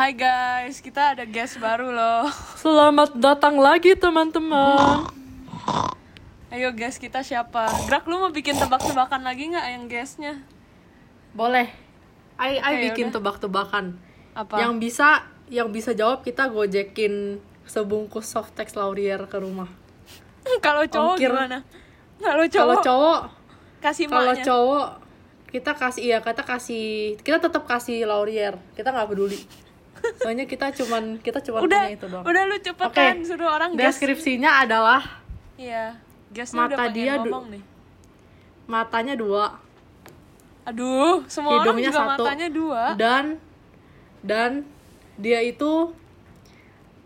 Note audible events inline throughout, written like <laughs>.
Hai guys, kita ada guest baru loh. <laughs> Selamat datang lagi teman-teman. Ayo guys, kita siapa? Grak, lu mau bikin tebak-tebakan lagi nggak yang guestnya? Boleh. Ai ai Oke, bikin tebak-tebakan. Apa? Yang bisa yang bisa jawab kita gojekin sebungkus Softex Laurier ke rumah. <laughs> Kalau cowok Ongkir. gimana? Kalau Kalau cowok, cowok, kasih kalau cowok kita kasih iya kita kasih kita tetap kasih Laurier. Kita nggak peduli. Soalnya kita cuman kita cuma udah, punya itu doang. udah lu cepetan Oke. suruh orang. Deskripsinya adalah Iya, udah Mata pengen dia ngomong nih. matanya dua, Aduh, semua orang hidungnya juga satu, matanya dua. dan dan dia itu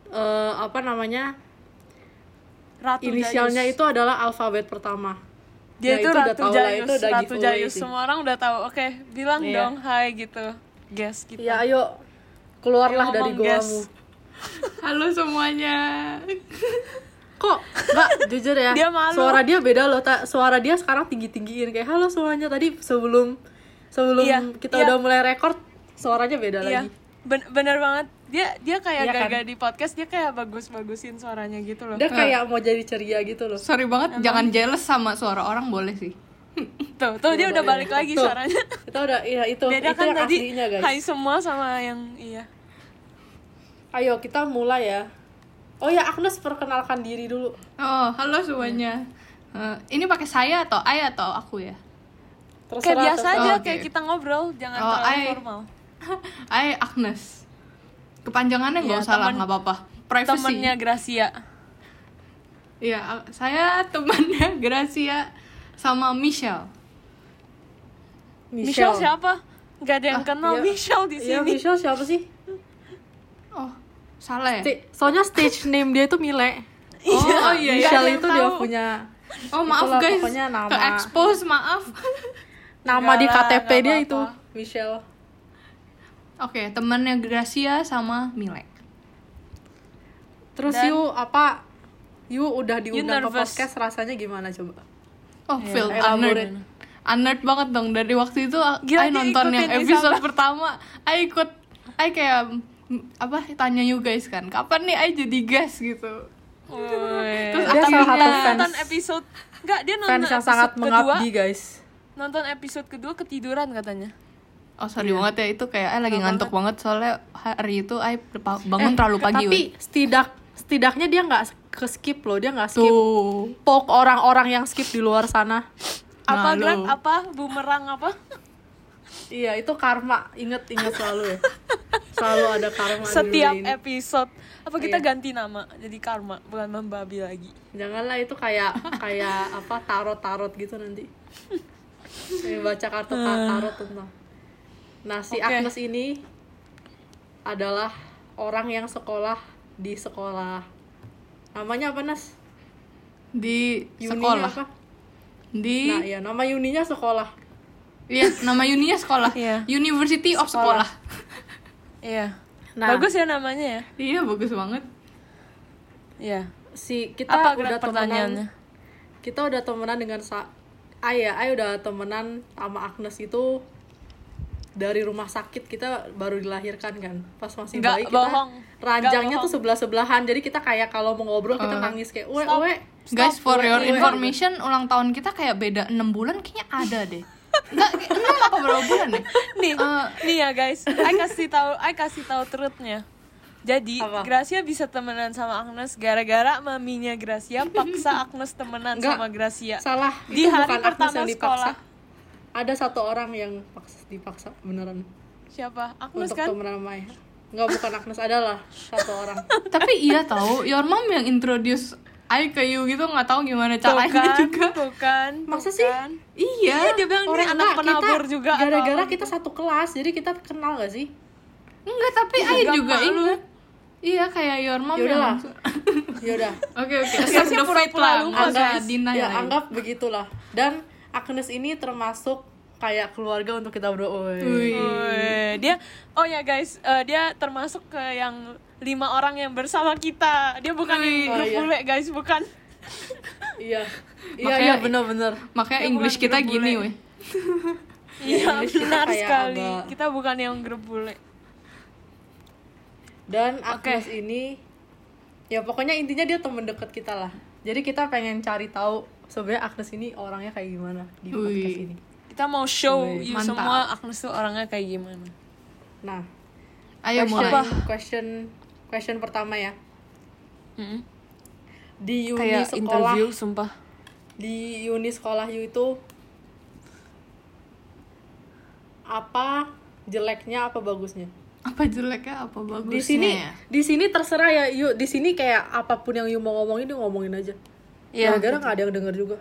eh, apa namanya Ratu inisialnya Jayus. itu adalah alfabet pertama. dia Nah, itu, itu udah Ratu tahu lah, Jayus, itu udah Ratu Jayus. Semua orang udah tahu. Oke, bilang Iya. dong hai gitu. Guest kita. Ya ayo keluarlah Ayo dari goamu. <laughs> Halo semuanya. <laughs> Kok enggak jujur ya? Dia malu. Suara dia beda loh. Ta- suara dia sekarang tinggi-tinggiin kayak halo semuanya tadi sebelum sebelum Iya, kita iya. udah mulai record suaranya beda Iya, lagi. ben- bener banget. Dia dia kayak Iya kan? gagal di podcast dia kayak bagus-bagusin suaranya gitu loh. Dia kayak mau jadi ceria gitu loh. Sorry banget, jangan jealous sama suara orang boleh sih. <laughs> Tuh, tuh dia udah balik lagi Tuh. suaranya. Kita udah iya itu Beda itu kan yang tadi aslinya guys. hai semua sama yang iya. Ayo kita mulai ya. Oh ya Agnes perkenalkan diri dulu. Oh, halo semuanya. Eh, ini pakai saya atau ay atau aku ya? Terserah, Kayak biasa terserah. aja Oke. kayak kita ngobrol, jangan Oh, terlalu ai. formal. <laughs> Ay Agnes. Kepanjangannya nggak Iya, usah lah, nggak apa-apa. Privacy. Temennya Gracia. Iya, saya temannya <laughs> Gracia sama Michelle. Michelle, siapa? Gak ada yang kenal iya. Michelle di Iya sini. Michelle siapa sih? Oh, salah ya? Sti- Soalnya stage name dia itu Mile. Oh, oh iya, iya. Michelle itu dia tahu. punya Oh, maaf Itulah guys. pokoknya nama. Ke expose, maaf. <laughs> nama Enggak di KTP dia itu Michelle. Oke, temannya Gracia sama Milek. Terus Dan- you apa? You udah diundang ke nervous? podcast rasanya gimana coba? Oh, Iya, feel elaborate. honored. Honored banget dong dari waktu itu Gila, I nonton yang episode Isabel. pertama. I ikut I kayak mm, apa tanya you guys kan, kapan nih I jadi guest gitu. Woi. Terus Dia akhirnya- salah satu fans, nonton episode Enggak, dia nonton fans yang episode sangat kedua. mengabdi guys. Nonton episode kedua ketiduran katanya. Oh sorry banget ya itu kayak I lagi ngantuk banget soalnya hari itu I bangun terlalu pagi. Eh, Tapi weh. setidak setidaknya dia nggak ke skip loh, dia nggak skip. tuh Pok orang-orang yang skip di luar sana. Apa. Greg? Apa bumerang apa? Iya itu karma, inget inget selalu ya. Selalu ada karma. di Setiap ini. episode. Apa kita Iya. ganti nama jadi karma bukan membabi lagi. Janganlah itu kayak kayak apa tarot tarot gitu nanti. Kayak baca kartu tarot tentang. Nah si Oke. Agnes ini adalah orang yang sekolah di sekolah. Namanya apa Nas? di Uninya sekolah apa? di Nah iya nama uninya sekolah. iya nama uninya sekolah Iya. University of Sekolah. sekolah. Iya. Nah. Bagus ya namanya ya. Iya bagus banget. Iya. Si kita Apa udah pertanyaannya? temenan. Kita udah temenan dengan sa Ay ya, Ay udah temenan sama Agnes itu dari rumah sakit kita baru dilahirkan kan pas masih Nggak bayi kita bohong. ranjangnya Nggak tuh sebelah sebelahan jadi kita kayak kalau mau ngobrol kita nangis kayak we we Guys, for your we." information, ulang tahun kita kayak beda 6 bulan kayaknya ada deh. Enggak, 6 apa berapa bulan deh? <laughs> Nih, Eh, nih ya guys. I kasih tahu, I kasih tahu truthnya. Jadi, Apa? Gracia bisa temenan sama Agnes gara-gara maminya Gracia paksa Agnes temenan Enggak. sama Gracia. salah Di itu hari bukan Agnes pertama dipaksa sekolah. Ada satu orang yang paksa, dipaksa beneran Siapa? Agnes untuk kan? sama Ay nggak bukan Agnes adalah satu orang <laughs> tapi iya tahu, your mom yang introduce I ke you gitu nggak tahu gimana caranya kan, juga. tuh kan, Masa tuh sih? kan. Iya. Iya, dia bilang orang ini anak penabur kita juga. gara-gara kita satu kelas jadi kita kenal gak sih Enggak, tapi I Enggak juga ingat. Iya, kayak your mom Yaudah lah. yang yaudah <laughs> Oke, oke. The fate pura-pura lupa, guys. deny ya anggap begitulah dan Agnes ini termasuk kayak keluarga untuk kita berdua dia oh ya guys, eh, dia termasuk ke yang lima orang yang bersama kita. Dia bukan yang Wih. grup Oh, iya. bule guys, bukan. iya iya Makanya- iya bener-bener Makanya Dia English kita gini, weh. Iya, kita benar sekali. agak- Kita bukan yang grup bule. dan Agnes ini ya pokoknya intinya dia temen deket kita lah jadi kita pengen cari tahu sebenarnya Agnes ini orangnya kayak gimana di podcast Wih. ini Kita mau show Wih, you mantap. semua Agnes tuh orangnya kayak gimana. nah Ayo question, mulai. question question pertama ya Mm-mm. di uni Kayak sekolah interview sumpah. di uni sekolah you itu apa jeleknya apa bagusnya Apa jeleknya apa bagusnya di sini ya? di sini terserah ya yuk di sini kayak apa pun yang you mau ngomongin you ngomongin aja Iya. gara-gara nggak ada yang denger juga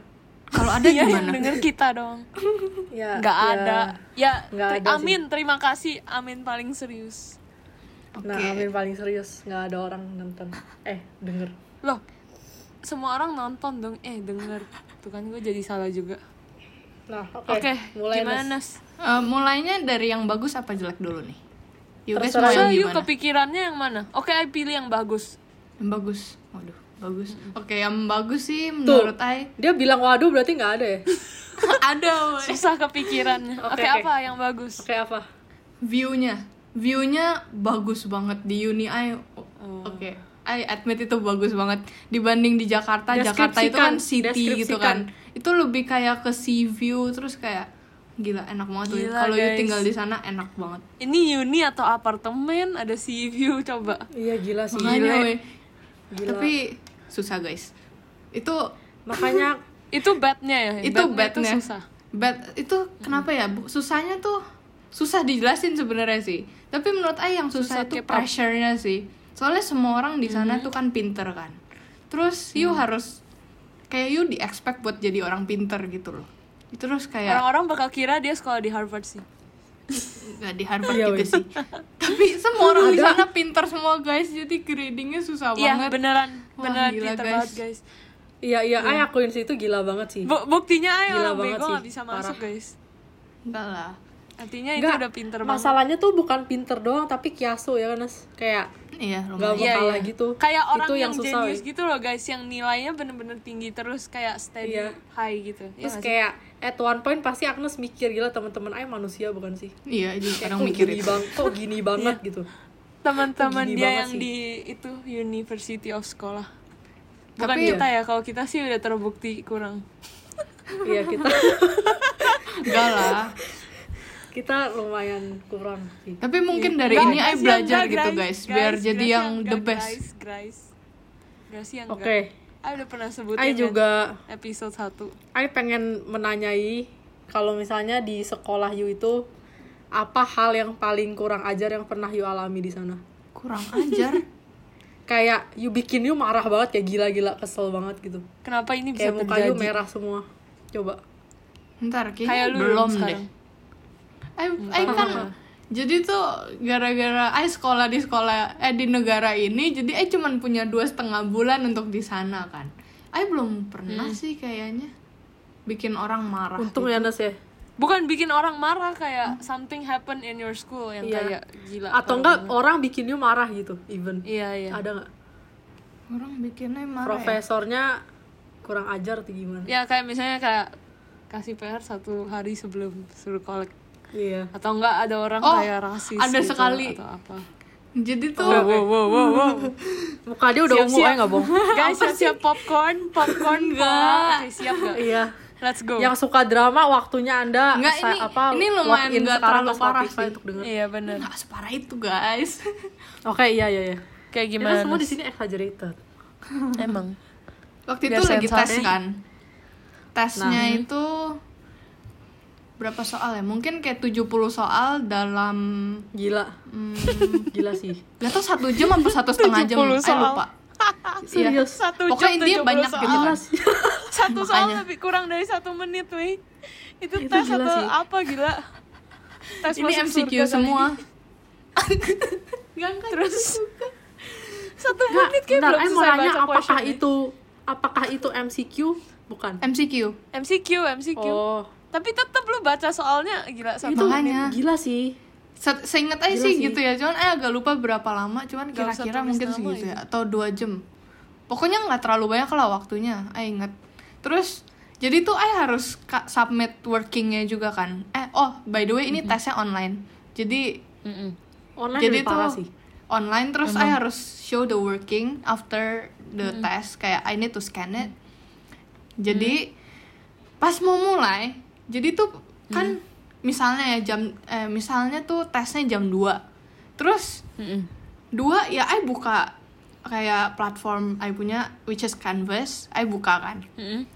Kalau <laughs> ada Iya, yang gimana? denger kita dong. <laughs> ya Nggak ya. ada. Ya, Nggak ter- ada sih. amin. Terima kasih. Amin paling serius. nah Oke. Amin paling serius nggak ada orang nonton eh denger Loh, semua orang nonton dong. Eh, denger. Tuh kan gue jadi salah juga. nah oke Oke, mulai gimana, Nas. Eh, mulainya dari yang bagus apa jelek dulu nih? You guys mau So, yang gimana? kepikirannya yang mana? Oke, I pilih yang bagus. Yang bagus. Waduh, bagus. Oke, yang bagus sih menurut I dia bilang waduh berarti nggak ada ya <laughs> ada woy. Susah kepikirannya. Oke, Oke, oke. apa yang bagus? oke apa view-nya. View-nya bagus banget di uni I. Oh. Oke. I admit itu bagus banget dibanding di Jakarta. Jakarta itu kan city gitu kan. Itu lebih kayak ke sea view terus kayak gila enak banget tuh. Gila, Kalau you tinggal di sana enak banget. Ini uni atau apartemen? Ada sea view coba. iya gila sih Makanya Gila. weh. Gila. Tapi susah guys. Itu makanya <laughs> Itu bednya ya. itu Bednya badnya susah. bad itu kenapa ya Bu? susahnya tuh susah dijelasin sebenarnya sih tapi menurut Ay yang susah, Susah itu pressure-nya sih soalnya semua orang di sana tuh kan pinter kan terus you harus kayak you di expect buat jadi orang pinter gitu loh terus kayak Orang-orang bakal kira dia sekolah di Harvard sih. nggak di Harvard juga weh. sih <laughs> tapi semua orang di sana pinter semua guys jadi gradingnya susah Iya, banget beneran. Wah, Beneran gila, pinter guys. banget, guys. iya iya ay akuin sih itu gila banget sih Bu- buktinya aja Gila orang banget bego sih, gak bisa parah. masuk, guys. enggak lah Artinya itu udah pinter banget. masalahnya tuh bukan pinter doang tapi kiaso ya kan kayak iya mau Iya, kalah iya. gitu Kayak orang itu yang, yang susah jenius weh. gitu loh guys, yang nilainya bener-bener tinggi terus kayak steady Iya. high gitu. Iya terus sih? kayak at one point pasti Agnes mikir gila teman-teman ay manusia bukan sih iya jadi kok mikir gini itu bang kok gini <laughs> banget gitu teman-teman dia yang sih. di itu University of Sekolah. Bukan Tapi- kita ya, kalau kita sih udah terbukti kurang. iya kita <laughs> enggak lah kita lumayan kurang sih Tapi mungkin dari Nggak, ini guys, I yang belajar nggak, gitu guys, biar jadi guys yang the nggak, best. Guys, guys. Guys yang oke enggak. I udah pernah sebutin ay kan juga episode 1. ay pengen menanyai kalau misalnya di sekolah you itu apa hal yang paling kurang ajar yang pernah you alami di sana Kurang ajar. <laughs> kayak you bikin you marah banget kayak gila-gila kesel banget gitu Kenapa ini bisa kayak muka terjadi? you merah semua coba Ntar kayaknya Kayak lu belum sekarang. deh. I, I kan jadi tuh gara-gara I sekolah di sekolah eh di negara ini, jadi I cuman punya dua setengah bulan untuk di sana kan. I belum pernah sih kayaknya bikin orang marah. untung gitu. ya Nas ya Bukan bikin orang marah kayak something happen in your school yang Iya. kayak gila. atau enggak banget. orang bikin you marah gitu even Iya, iya. ada nggak Orang bikinnya marah. ya. profesornya kurang ajar atau gimana Ya kayak misalnya kayak kasih PR satu hari sebelum suruh kolek iya. Atau enggak ada orang Oh, kayak rasis ada gitu, sekali. atau apa? Jadi tuh wow wow wow wow, wow. <laughs> muka dia udah ungu ya nggak bohong. <laughs> Guys siap siap. Popcorn popcorn enggak. Oke siap gak iya. Let's go. Yang suka drama waktunya anda Nggak, ini- apa ini lumayan walk in nggak sekarang terlalu parah sih. untuk denger. Iya bener. Nggak separah itu guys. <laughs> oke iya iya iya. Kayak kita gimana? semua di sini exaggerated. Emang. Waktu Biar itu lagi tes kan. Tesnya Nah. itu berapa soal ya? Mungkin kayak 70 soal dalam gila. Hmm, gila sih. Gak tau satu jam atau satu setengah jam? 70 Saya soal. lupa. <laughs> Iya. serius satu Pokoknya jam intinya 70 banyak soal. gitu kan. <laughs> Satu soal lebih kurang dari satu menit weh. Itu, Itu tes atau sih. apa gila? Tes Ini MCQ semua. <laughs> Gak, terus? satu Nggak, menit kayak bentar, belum eh, selesai baca apakah question itu apakah itu MCQ bukan. MCQ MCQ MCQ oh tapi tetap lu baca soalnya gila satu itu Makanya. gila sih. Se- Seinget aja Gila sih, sih. gitu ya. Cuman eh agak lupa berapa lama. Cuman kira-kira mungkin segitu itu. ya Atau dua jam. Pokoknya nggak terlalu banyak lah waktunya. I inget Terus jadi tuh I harus submit workingnya juga kan. Eh oh by the way ini tesnya online. Jadi online jadi lebih parah tuh sih. online terus I harus show the working after the test. Kayak I need to scan it. Jadi pas mau mulai jadi tuh kan misalnya ya jam eh, misalnya tuh tesnya jam 2 terus Mm-mm. dua ya I buka kayak platform I punya which is Canvas I buka kan. Mm-mm.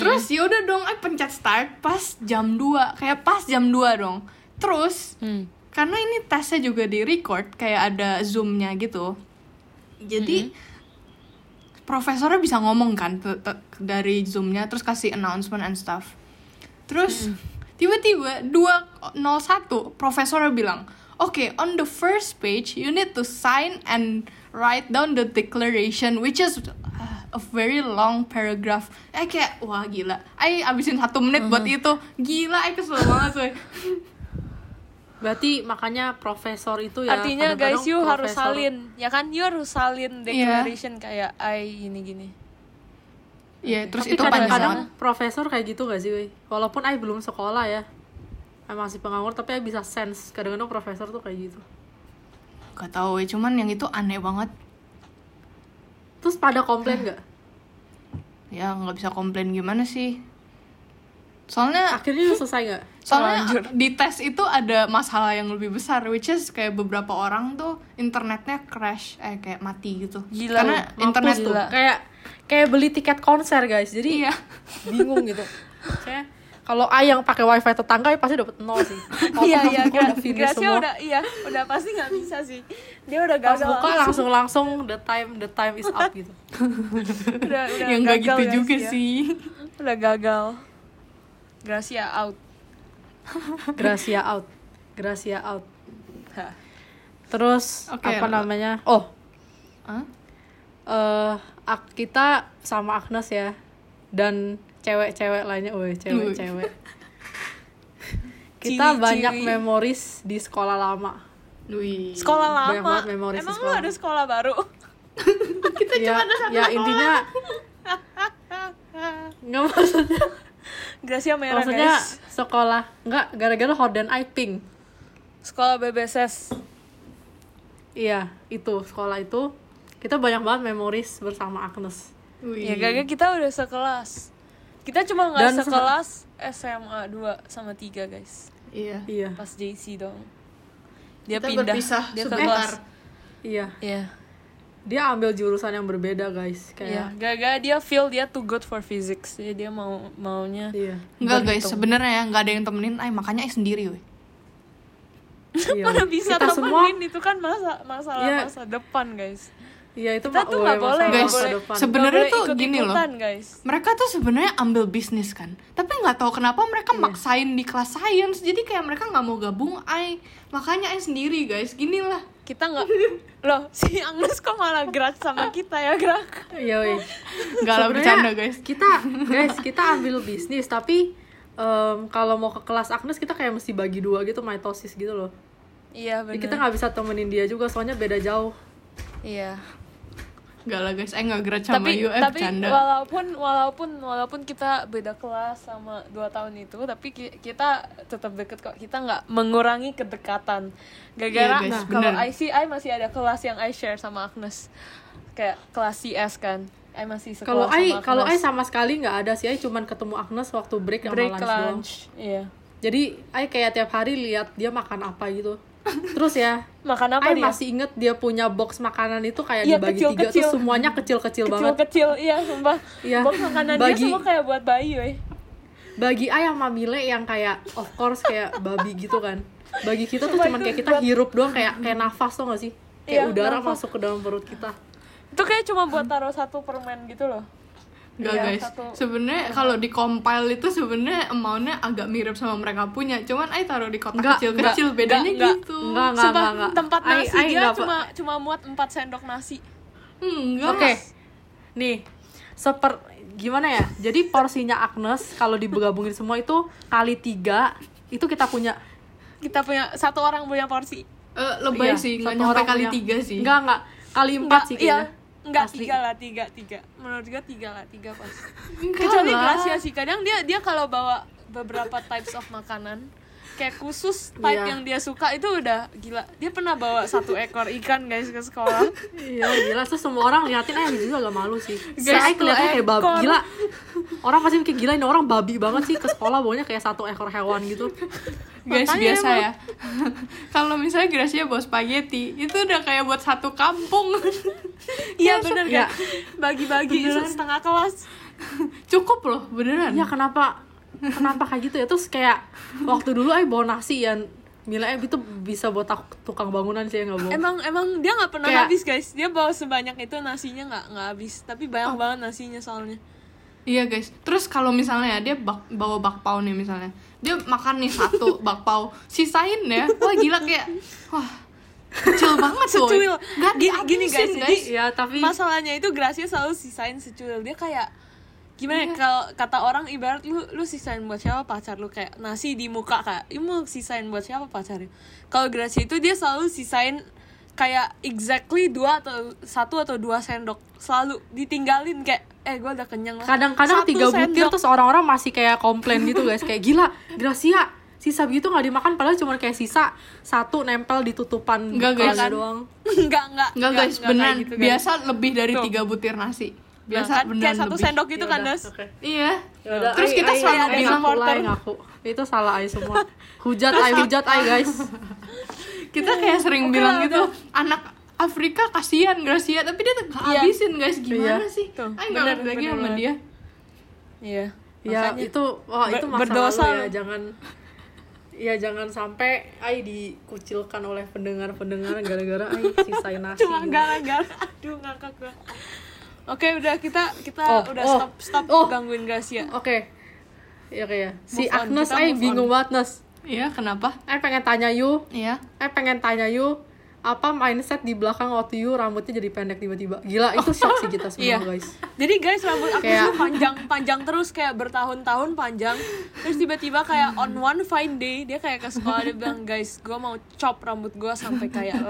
terus ya udah dong I pencet start pas jam 2 kayak pas jam 2 dong. Terus Hmm. karena ini tesnya juga di record kayak ada zoomnya gitu. Jadi profesornya bisa ngomong kan dari zoomnya terus kasih announcement and stuff terus tiba-tiba 201 profesornya bilang oke on the first page you need to sign and write down the declaration which is uh, a very long paragraph. Eh kayak wah gila. I abisin satu menit buat itu. Gila I kesel banget coy. Berarti makanya profesor itu ya Artinya guys, you harus salin, ya kan? You harus salin declaration kayak I gini-gini. Iya, terus Tapi itu panjang kadang-kadang banget. profesor kayak gitu gak sih, wey? Walaupun I belum sekolah ya. I masih penganggur tapi I bisa sense kadang-kadang profesor tuh kayak gitu. Gak tau ya, cuman yang itu aneh banget. Terus pada komplain gak? <sighs> Ya nggak bisa komplain gimana sih. Soalnya Akhirnya selesai gak? <laughs> soalnya di tes itu ada masalah yang lebih besar, which is kayak beberapa orang tuh internetnya crash, eh kayak mati gitu. Gila Karena internet mampus tuh. gila. Kayak kayak beli tiket konser guys. Jadi Iya. bingung gitu. Kayak kalau I yang pakai wifi tetangga I pasti dapat nol sih. Iya iya, Udah finish semua. udah iya, udah pasti nggak bisa sih. Dia udah Pas gagal. buka langsung langsung the time the time is up gitu. <laughs> udah udah yang nggak gagal, gitu guys, juga ya. sih. Udah gagal. Gracia out. <laughs> Gracia out. Gracia out. Terus Oke, apa namanya? Oh, Hah? Eh ak- kita sama Agnes ya dan cewek-cewek lainnya, woi cewek-cewek. <laughs> kita Ciwi-ciwi. banyak memoris di sekolah lama. Wih. Sekolah Banyak lama. banget memoris di Emang lu sekolah. ada sekolah baru? <laughs> Kita ya, cuma ada satu ya intinya nggak maksudnya Gracia merah maksudnya guys. sekolah nggak gara-gara Horden I pink Sekolah BBSS. iya itu sekolah itu kita banyak banget memoris bersama Agnes Wih. Ya gagal kita udah sekelas. Kita cuma nggak sekelas SMA 2 sama 3 guys. Iya. iya Pas JC dong. Dia Kita pindah. berpisah dia ke sebentar. kelas. iya Iya. dia ambil jurusan yang berbeda guys Iya, kayak gagal dia feel dia too good for physics. Jadi dia mau maunya iya Enggak guys, sebenarnya ya nggak ada yang temenin, ay makanya ay sendiri weh. iya <laughs> mana bisa kita semua temenin itu kan masa masalah Iya. masa depan guys. Iya itu Kita mah- tuh nggak ya, boleh, Guys, sebe- Sebenarnya tuh gini loh. guys. Mereka tuh sebenarnya ambil bisnis kan, tapi nggak tahu kenapa mereka maksain di kelas science, jadi kayak mereka nggak mau gabung ay, makanya ay sendiri guys, gini lah. Kita nggak <laughs> loh si Agnes kok malah gerak sama kita ya gerak. iya weh Nggak lah bercanda guys. kita guys kita ambil bisnis tapi em, kalau mau ke kelas Agnes kita kayak mesti bagi dua gitu mitosis gitu loh Iya benar. kita nggak bisa temenin dia juga soalnya beda jauh Iya. Nggak lah guys, ay nggak gerak sama tapi eh tapi bercanda. walaupun walaupun walaupun kita beda kelas sama dua tahun itu tapi ki- kita tetap deket kok. Kita nggak mengurangi kedekatan. Gara-gara Iya, guys, kalau bener. I see I masih ada kelas yang I share sama Agnes. Kayak kelas CS kan. I masih sekelas kalau sama I Agnes. kalau I sama sekali nggak ada sih. I cuman ketemu Agnes waktu break sama break lunch, doang. lunch iya. Jadi I kayak tiap hari lihat dia makan apa gitu terus ya makan apa I dia? masih inget dia punya box makanan itu kayak Iya, dibagi tiga kecil-kecil. terus semuanya kecil-kecil banget. kecil-kecil iya sumpah. Iya. box makanan dia Bagi- semua kayak buat bayi weh. Bagi I yang mamile yang kayak of course kayak babi gitu kan. Bagi kita tuh cuman kayak kita buat- hirup doang kayak kayak nafas tuh gak sih? Kayak Iya, udara nafas. masuk ke dalam perut kita. Itu kayak cuma buat taruh satu permen gitu loh Enggak Iya, guys, satu- sebenarnya kalau di compile itu sebenarnya amountnya agak mirip sama mereka punya, cuman ay taruh di kotak Enggak, kecil-kecil, enggak, bedanya enggak, gitu. enggak enggak enggak enggak tempat nasi I dia enggak, cuma cuma muat 4 sendok nasi Enggak. Oke. Nih, seper gimana ya? Jadi porsinya Agnes kalau digabungin semua itu kali tiga itu kita punya. kita punya satu orang punya porsi Eh, lebay Iya, sih, nggak satu nyampe kali punya. tiga sih. Enggak enggak kali empat Enggak, sih iya kayaknya. Enggak Asli. tiga lah tiga tiga menurut gue tiga lah tiga pas kecuali. Gracia sih kadang dia dia kalau bawa beberapa types of makanan kayak khusus type Iya. yang dia suka itu udah gila dia pernah bawa satu ekor ikan guys ke sekolah Iya gila terus semua orang liatin eh juga gak malu sih. Guys, Saya kelihatannya kayak babi gila. Orang pasti mikir gila ini orang babi banget sih ke sekolah bawanya kayak satu ekor hewan gitu. guys Makanya biasa emang. ya <laughs> kalau misalnya Gracia bawa spaghetti itu udah kayak buat satu kampung <laughs> iya bener Iya. kan bagi-bagi setengah kelas <laughs> cukup loh beneran Ya kenapa kenapa kayak gitu ya? Terus kayak waktu dulu ay bawa nasi yang Mila itu bisa buat tukang bangunan sih ya nggak bohong. emang emang dia nggak pernah Kayak- habis guys. Dia bawa sebanyak itu nasinya nggak nggak habis. Tapi banyak banget nasinya soalnya. Iya guys, terus kalau misalnya dia bak- bawa bakpao nih misalnya, dia makan nih satu <laughs> bakpao, sisain ya, wah gila kayak, wah kecil banget tuh, Secuil. nggak Gini- gini, dihabisin, guys, jadi ya tapi masalahnya itu Gracia selalu sisain secuil. Dia kayak gimana ya, kalau kata orang ibarat lu lu sisain buat siapa pacar lu? Kayak nasi di muka kayak lu mau sisain buat siapa pacarnya? Kalau Gracia itu dia selalu sisain kayak exactly dua atau satu atau dua sendok. Selalu ditinggalin kayak eh gue udah kenyang lah. Kadang-kadang tiga butir sendok. terus orang-orang masih kayak komplain gitu guys. Kayak gila Gracia sisa begitu nggak dimakan padahal cuma kayak sisa satu nempel di tutupan Enggak, guys. doang. <laughs> Enggak enggak Enggak guys, kayak gitu, guys. biasa lebih dari Tuh. tiga butir nasi, biasa kan, kayak satu lebih. sendok itu kan das oke. Iya. Yaudah, Terus ay- kita ay- selalu ay- ngaku ay, ngaku itu salah ay semua hujat ay hujat ay guys <laughs> Kita kayak sering Oke bilang gitu, anak Afrika kasihan Gracia, tapi dia nggak Iya. habisin guys, gimana Iya. sih? Ay nggak bener, ngerti lagi bener sama banget. dia. iya ya Makanya. itu wah itu Ber- masa berdosa ya jangan ya jangan sampai ay dikucilkan oleh pendengar-pendengar gara-gara ay sisain nasi cuma gitu. gara-gara aduh ngakak gue oke udah kita kita Oh, udah oh, stop stop oh. gangguin Gracia. Oke. Ya kayak si Agnes ay move bingung banget Nes. Iya, kenapa? ay pengen tanya you. Iya. ay pengen tanya you apa mindset di belakang waktu you rambutnya jadi pendek tiba-tiba? Gila <laughs> itu shock sih kita semua Iya. guys. Jadi guys rambut aku Kayak- tuh panjang panjang terus kayak bertahun-tahun panjang. Terus tiba-tiba kayak on one fine day dia kayak ke sekolah dia bilang guys gue mau chop rambut gue sampai kayak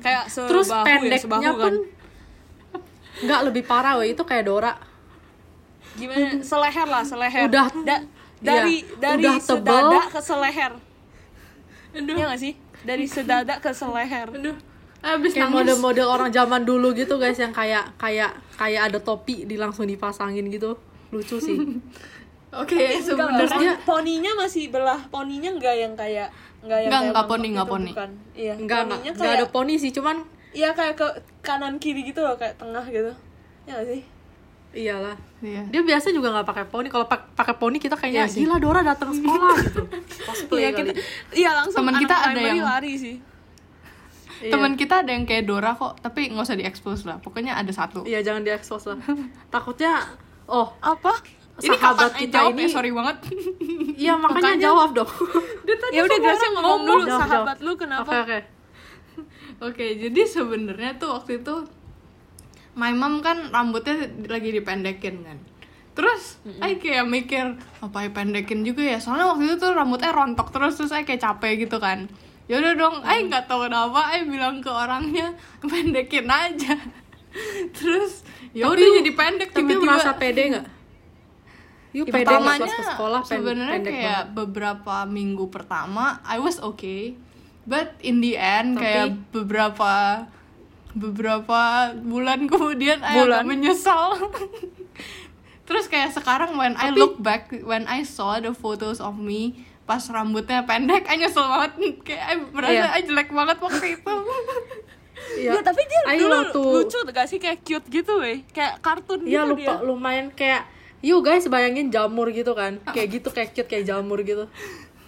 kayak sebahu terus ya pendeknya sebahu pun kan nggak lebih parah weh. Itu kayak Dora. Gimana? Seleher lah seleher. Udah- Da- dari iya, dari udah tebel. sedada ke seleher. Iya gak sih? Dari sedada ke seleher. Aduh. Abis kayak model-model orang zaman dulu gitu guys yang kayak kayak kayak ada topi di langsung dipasangin gitu. Lucu sih. <laughs> Oke, Enggak, sebenarnya pon- poninya masih belah poninya enggak yang kayak enggak yang Enggak, kayak enggak poni, gitu, enggak poni. bukan. iya nggak nggak poninya nggak kayak ada poni sih cuman iya kayak ke kanan kiri gitu loh kayak tengah gitu ya nggak sih iyalah Iya. dia biasa juga nggak pakai poni kalau pak- pakai poni kita kayaknya Iya sih. gila Dora datang sekolah <laughs> gitu cosplay iya kali kita iya langsung Temen anak kita ada yang- lari sih Iya. Teman kita ada yang kayak Dora kok, tapi nggak usah diekspos lah. Pokoknya ada satu. iya jangan diekspos lah takutnya oh apa Ini sahabat kapan kita jawab ini ya? Sorry banget. iya makanya Makanya- jawab dong <laughs> ya udah Gracia ngomong dulu Jawab, sahabat jawab. lu kenapa oke oke Oke, jadi sebenarnya tuh waktu itu my mom kan rambutnya lagi dipendekin kan. Terus, ay kayak mikir apa ya pendekin juga ya. Soalnya waktu itu tuh rambutnya rontok terus terus saya kayak capek gitu kan. Ya udah dong, ay nggak tahu kenapa ay bilang ke orangnya <laughs> pendekin aja. terus ya udah jadi pendek tapi tiba-tiba. merasa pede nggak Yuk nggak pertamanya sebenarnya kayak banget. beberapa minggu pertama I was okay but in the end Tapi- kayak beberapa beberapa bulan kemudian I Bulan? agak menyesal. <laughs> Terus kayak sekarang when I Tapi- look back when I saw the photos of me pas rambutnya pendek I nyesel banget. <laughs> Kayak I merasa Iya. I jelek banget waktu itu. <laughs> Iya. Ya, tapi dia Ayo dulu waktu- lucu gak sih? Kayak cute gitu weh. Kayak kartun Iya gitu lupa dia. lumayan kayak Yuk guys bayangin jamur gitu kan. Kayak gitu kayak cute kayak jamur gitu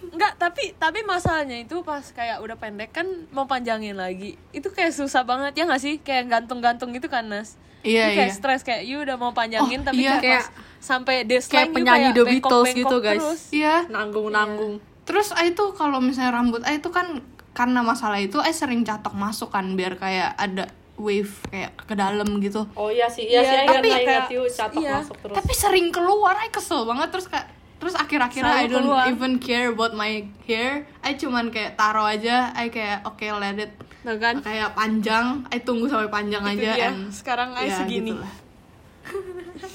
Enggak, tapi tapi masalahnya itu pas kayak udah pendek kan mau panjangin lagi. Itu kayak susah banget ya gak sih? Kayak gantung-gantung gitu kan, Nas. Iya, Itu kayak iya. stres kayak you udah mau panjangin Oh, tapi iya. kayak, Kayak- pas sampai deadline kayak you penyanyi The Beatles gitu, guys. terus. iya Nanggung-nanggung Terus I tuh kalau misalnya rambut I tuh kan karena masalah itu I sering catok masuk kan biar kayak ada wave kayak ke dalam gitu. Oh iya sih, Iya iya, sih, sih, I tapi kayak kayak- you catok iya. masuk terus Tapi sering keluar I kesel banget terus kayak terus akhir-akhirnya I don't keluar. even care about my hair. I cuman kayak taruh aja, I kayak oke let it Nah kan? kayak panjang, I tunggu sampai panjang Itu aja dia. and Sekarang I ya, segini. gitulah. <laughs>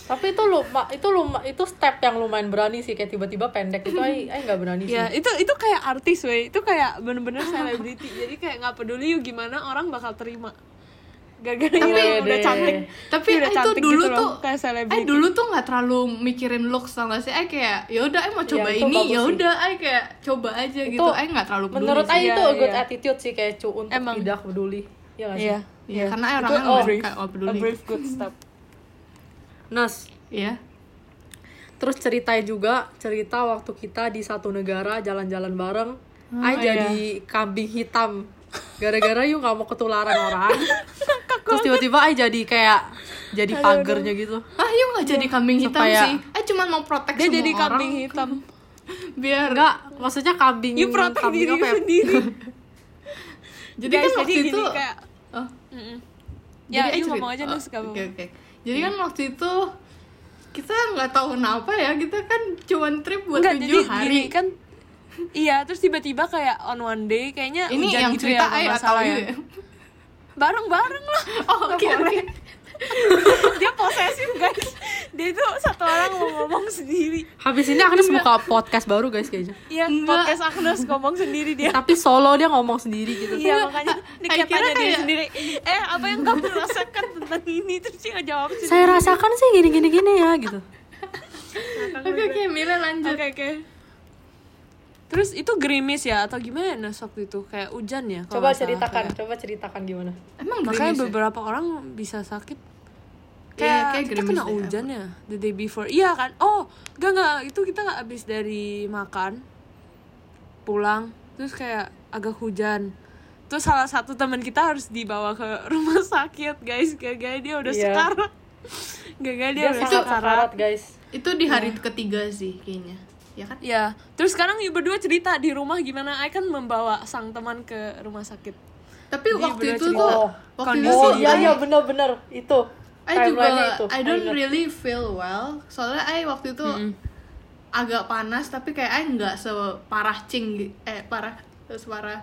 tapi itu lu itu lu itu step yang lumayan berani sih kayak tiba-tiba pendek itu ay ay nggak berani <laughs> sih Ya itu itu kayak artis weh itu kayak bener-bener <laughs> selebriti jadi kayak nggak peduli yuk gimana orang bakal terima gara-gara udah cantik tapi udah eh, itu cantik dulu gitu loh, tuh kayak eh selebriti dulu tuh nggak terlalu mikirin looks tau gak sih eh kayak ya udah eh mau coba Ya, itu ini ya udah eh kayak coba aja Itu gitu eh nggak terlalu peduli menurut sih. itu Iya, a good iya. attitude sih kayak cu untuk Emang. tidak peduli ya nggak sih Iya, Iya, karena Itu orangnya a nggak brave- kayak, oh, a peduli. brave good step. Nas Iya. terus ceritain juga cerita waktu kita di satu negara jalan-jalan bareng ay iya. jadi kambing hitam gara-gara yuk nggak mau ketularan orang. Terus tiba-tiba ay jadi kayak jadi pagernya gitu. Ah yuk nggak jadi kambing hitam Supaya- sih. Eh cuma mau protek Dia semua jadi orang. kambing hitam. <laughs> biar enggak maksudnya kambing You protek kambing diri apa ya? sendiri. <laughs> jadi Guys, kan waktu jadi itu kayak oh, jadi Ya, you cerita- ngomong aja Nus, oke apa-apa. oke. Jadi kan waktu itu kita nggak tahu kenapa ya kita kan cuma trip buat tujuh jadi hari. gini kan Iya, terus tiba-tiba kayak on one day kayaknya ini hujan yang gitu cerita ya, ay kalau nggak atau ya. ya? Bareng-bareng lah. <laughs> oh oke oke <laughs> Dia posesif, guys. Dia itu satu orang mau ngomong sendiri. habis ini Agnes buka podcast baru guys kayaknya Iya, podcast Agnes ngomong sendiri dia. tapi solo dia ngomong sendiri gitu Iya, makanya ini Ay, kayak tanya dia kayak- sendiri. Eh, apa yang kamu rasakan tentang ini? Terus dia ngejawab sendiri. saya rasakan sih gini gini gini ya gitu oke oke Mila lanjut Oke, oke. Terus itu gerimis ya atau gimana waktu itu? Kayak hujan ya? kalau coba nggak ceritakan kayak. coba ceritakan gimana emang Makanya gerimis ya? beberapa orang bisa sakit. Iya, Kayak kayak kita kena hujan ya the day before. Iya kan? Oh, enggak enggak itu kita habis dari makan pulang terus kayak agak hujan. Terus salah satu teman kita harus dibawa ke rumah <laughs> sakit, guys. Gara-gara dia udah Iya. sekarat. Gara-gara dia, dia udah sekarat. sekarat guys itu di hari ketiga sih kayaknya ya kan? Ya, terus sekarang you berdua cerita di rumah gimana? I kan membawa sang teman ke rumah sakit. tapi Dia waktu itu cerita. tuh Oh. waktu itu Kondisi oh sih iya I- iya bener-bener itu. I juga itu. I don't really feel well. Soalnya I waktu itu agak panas tapi kayak I nggak separah cing eh parah separah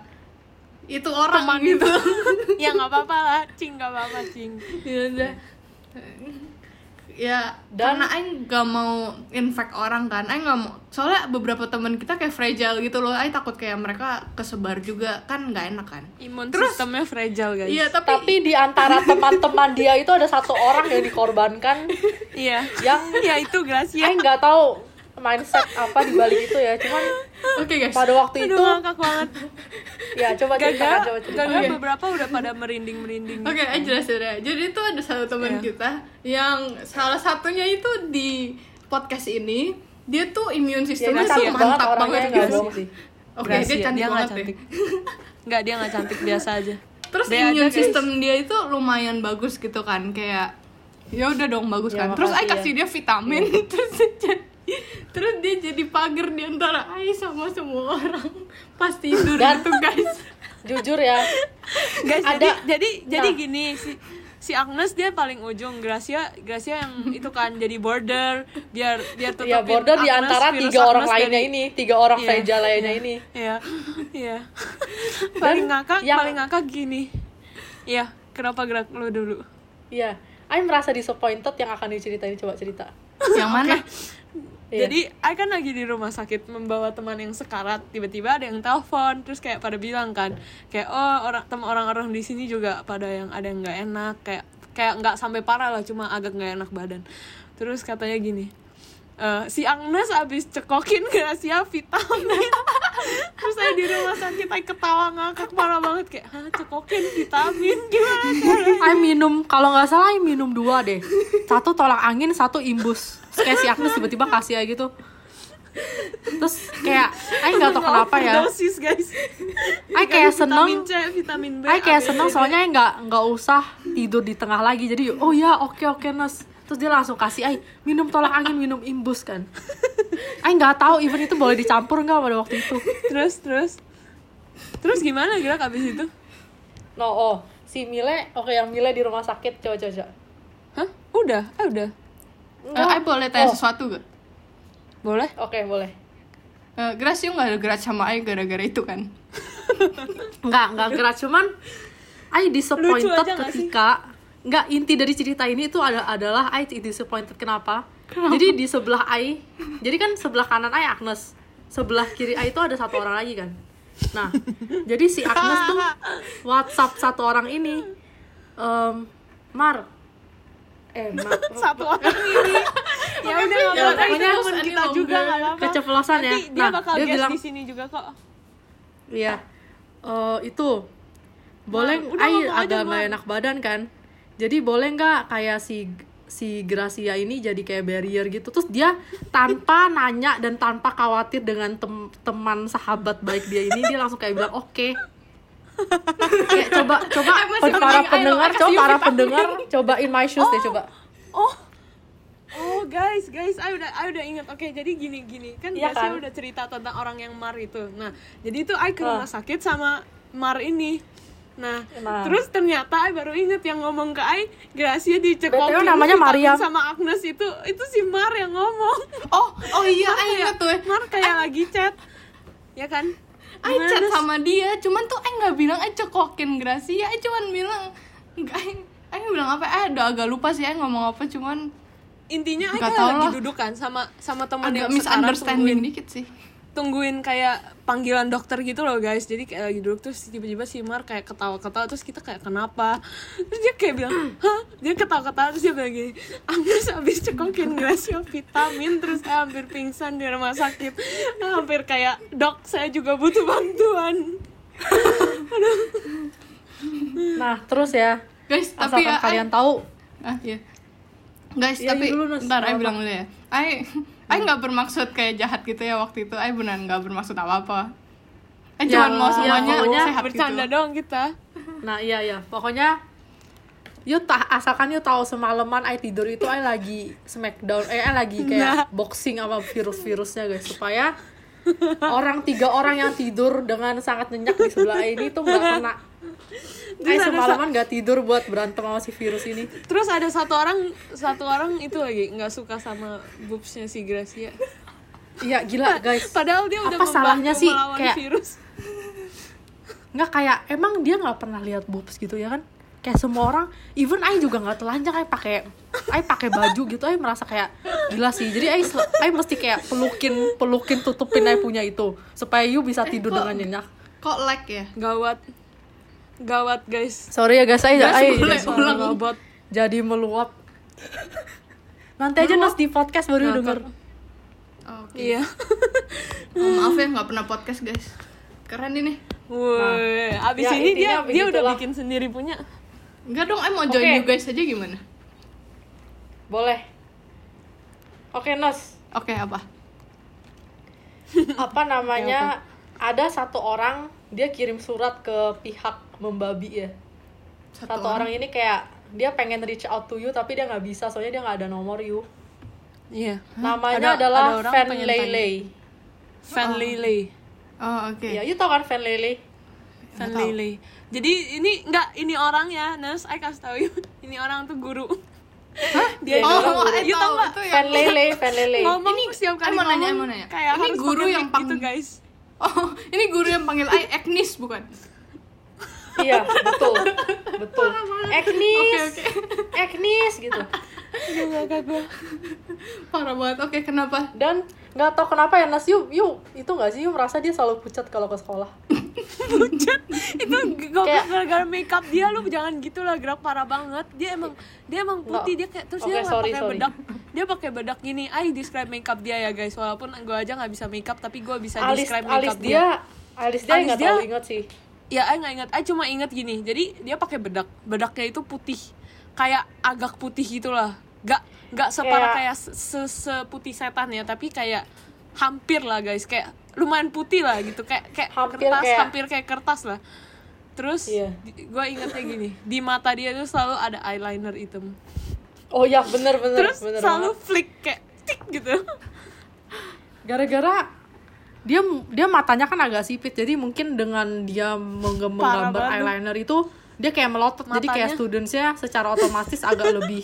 itu orang Teman gitu. <laughs> Ya nggak apa-apa lah, cing nggak apa-apa cing. ya udah ya Dan- karena I nggak mau infect orang kan I nggak mau soalnya beberapa teman kita kayak fragile gitu loh I takut kayak mereka kesebar juga kan nggak enak kan Imun Terus- sistemnya fragile guys. iya tapi, tapi di antara teman-teman dia itu ada satu orang yang dikorbankan Iya. yang <laughs> ya itu Gracia. saya nggak tahu mindset apa di balik itu ya cuman oke guys pada waktu Aduh itu ngakak banget. ya coba ceritakan Gagal, coba ceritakan gagal beberapa udah pada merinding-merinding. Oke, I jelasin ya. Jadi itu ada satu teman Iya. kita yang salah satunya itu di podcast ini dia tuh immune ya sistemnya tuh banget mantap banget nggak gitu. sih Oke, Gracia, dia cantik dia nggak banget ya. cantik. <laughs> Enggak, dia nggak cantik biasa aja. Terus aja, guys. system dia itu lumayan bagus gitu kan, kayak ya udah dong bagus Ya, kan. Terus I makasih ya. kasih dia vitamin, <laughs> terus dia jadi terus dia jadi pagar di antara I sama semua orang pas tidur Dan- gitu guys. jujur ya Guys, Ada- jadi jadi jadi Nah. gini si si Agnes dia paling ujung Gracia Gracia yang itu kan jadi border biar biar tutupin ya border di Agnes, antara virus tiga orang Agnes lainnya dari- ini tiga orang Iya, fragile lainnya iya, ini Iya. Iya. paling ngakak yang- paling ngakak gini. Iya, kenapa gerak lu dulu? Iya, Aing merasa disappointed yang akan diceritain coba cerita. Yang mana? Iya. Jadi, I kan lagi di rumah sakit membawa teman yang sekarat. Tiba-tiba ada yang telepon, terus kayak pada bilang kan, kayak oh orang teman orang-orang di sini juga pada yang ada yang nggak enak, kayak kayak nggak sampai parah lah, cuma agak nggak enak badan. Terus katanya gini, "Eh, si Agnes abis cekokin Gracia vitamin <laughs> terus saya di rumah sakit saya ketawa ngakak parah banget kayak hah cekokin vitamin gimana <laughs> caranya?" Aing minum kalau nggak salah minum dua deh. Satu tolak angin, satu imbus. Terus kayak si Agnes tiba-tiba kasih aja gitu. Terus kayak Aing nggak tahu kenapa ya. Overdosis, guys Aing kayak seneng. vitamin C vitamin B Aing kayak seneng soalnya Aing nggak nggak usah tidur di tengah lagi. Jadi oh ya oke oke Nes. Terus dia langsung kasih Aing minum tolak angin, minum imbus kan. Aing nggak tahu even itu boleh dicampur nggak pada waktu itu. terus terus terus gimana gerak abis itu No oh si Mile oke yang Mile di rumah sakit coba coba. coba. hah udah ah udah Eh, I boleh tanya Oh. sesuatu gak? boleh Oke boleh. Eh, Gracio nggak ada gerak sama I gara-gara itu kan? <laughs> Enggak, enggak gerak cuman I Lucu disappointed ketika nggak inti dari cerita ini itu ada adalah I disappointed kenapa? Jadi di sebelah I, jadi kan sebelah kanan I Agnes, sebelah kiri I itu ada satu orang lagi kan. Nah, jadi si Agnes tuh <laughs> WhatsApp satu orang ini, em, Mar, eh <laughs> Mar, satu orang ini <laughs> ya udah nggak Ya, apa-apa pokoknya temen kita juga nggak apa-apa keceplosan ya. nanti dia Nah, bakal dia bilang, di sini juga kok Iya. Eh itu boleh Mar, udah Ai ngomong aja, agak nggak enak badan kan. Jadi boleh nggak kayak si si Gracia ini jadi kayak barrier gitu. Terus dia tanpa <laughs> nanya dan tanpa khawatir dengan tem- teman sahabat baik dia ini dia langsung kayak bilang oke. Kayak coba coba Eh, para pendengar coba para pendengar coba in my shoes deh coba. oh Oh guys, guys, I udah, I udah ingat. Oke, jadi gini gini kan biasanya kan? udah cerita tentang orang yang mar itu. Nah, jadi itu I ke Ah. rumah sakit sama mar ini. Nah, Nah. terus ternyata I baru inget yang ngomong ke I, Gracia dicekokin namanya Mariam. sama Agnes itu, itu si Mar yang ngomong. oh oh iya Mar I kayak- ingat tuh. Mar kayak lagi chat, ya kan? Gimana, chat sama dia, cuman tuh I nggak bilang I cekokin Gracia, I cuman bilang I nggak bilang apa, eh udah agak lupa sih I ngomong apa, cuman intinya kayak tahu lagi duduk kan sama sama teman yang sekarang misunderstanding dikit sih. Tungguin kayak panggilan dokter gitu loh guys. Jadi kayak lagi duduk terus tiba-tiba si Mar kayak ketawa-ketawa terus kita kayak kenapa? Terus dia kayak bilang hah? Dia ketawa-ketawa terus dia bilang gini Agnes habis cekokin Gracia vitamin terus saya hampir pingsan di rumah sakit. Hampir kayak dok saya juga butuh bantuan. Nah, terus ya. Guys, tapi asalkan ya kalian I, tahu. Ah iya. Guys, Iya, tapi dulu, ntar I bilang dulu ya. I I nggak bermaksud kayak jahat gitu ya waktu itu. I benar nggak bermaksud apa-apa. I Ya, cuma mau ya, semuanya pokoknya sehat bercanda gitu. dong kita Nah iya iya pokoknya Yuk tah asalkan yuk tahu semalaman I tidur itu I lagi smackdown eh I lagi kayak boxing sama virus-virusnya guys supaya orang tiga orang yang tidur dengan sangat nyenyak di sebelah I ini tuh nggak kena Terus semalaman nggak tidur buat berantem sama si virus ini. Terus ada satu orang satu orang itu lagi nggak suka sama boobsnya si Gracia. Iya gila guys. padahal dia udah Apa salahnya sih? Kayak- virus. Nggak kayak emang dia nggak pernah lihat boobs gitu ya kan? Kayak semua orang even I juga nggak telanjang I pakai I pakai baju gitu I merasa kayak gila sih. Jadi I, sel- I mesti kayak pelukin pelukin tutupin I punya itu supaya you bisa tidur kok- dengan nyenyak. Kok lag ya? gawat gawat guys sorry ya guys ulang. gawat jadi meluap nanti aja nas di podcast baru Nah, denger Oh, Oke. iya <laughs> Oh, maaf ya nggak pernah podcast guys. Keren ini. Woi, abis ya, ini dia dia udah begitulah. bikin sendiri punya. Enggak dong, I mau join Oke. you guys aja gimana? boleh oke nas Oke, apa? apa namanya <laughs> ada satu orang dia kirim surat ke pihak membabi ya satu, orang. ini kayak dia pengen reach out to you tapi dia nggak bisa soalnya dia nggak ada nomor you Iya. namanya Ada- adalah ada orang Fan Lele Fan Lele. Oh, oke. ya you tau kan Fan Lele Fan Nggak tahu. Lele. Jadi ini enggak ini orang ya, Nas, I kasih tahu you. <laughs> Ini orang tuh guru. <laughs> Dia Oh, itu Oh, you tau tahu nggak? itu Fan Lele Fan Lele Ngomong Ini, setiap kali mau nanya, nanya. kayak Ini guru yang mic pang- gitu guys. <laughs> Oh, ini guru yang panggil I Agnes bukan? Iya betul. Betul. Agnes. Oke, Agnes gitu. Aduh, gak gak gue. Parah banget. Oke, kenapa? dan nggak tau kenapa ya Nas you you itu nggak sih? You merasa dia selalu pucat kalau ke sekolah. <laughs> Itu goblok Kayak- gara-gara makeup dia lu jangan gitu lah gerak parah banget. Dia emang dia emang putih. Dia kayak terus Oke, dia sorry, pakai sorry. bedak. Dia pakai bedak gini. I describe makeup dia ya guys. Walaupun gue aja nggak bisa makeup tapi gue bisa alis describe alis makeup dia. alis dia Alis nggak dia- terlalu ingat sih ya I nggak ingat. I cuma ingat gini. Jadi dia pakai bedak. Bedaknya itu putih. Kayak agak putih gitulah. Gak nggak separah Kayak- kayak se se- seputih setan ya tapi kayak hampir lah guys. Kayak lumayan putih lah gitu. Kayak kayak Hampir kertas kayak- hampir kayak kertas lah. Terus Iya. gue ingetnya gini. Di mata dia tuh selalu ada eyeliner hitam. Oh ya bener bener. Terus bener selalu banget. flick kayak tik gitu. Gara-gara dia dia matanya kan agak sipit jadi mungkin dengan dia mengge- Parah menggambar eyeliner itu dia kayak melotot. Jadi kayak Matanya. studentsnya secara otomatis <laughs> agak lebih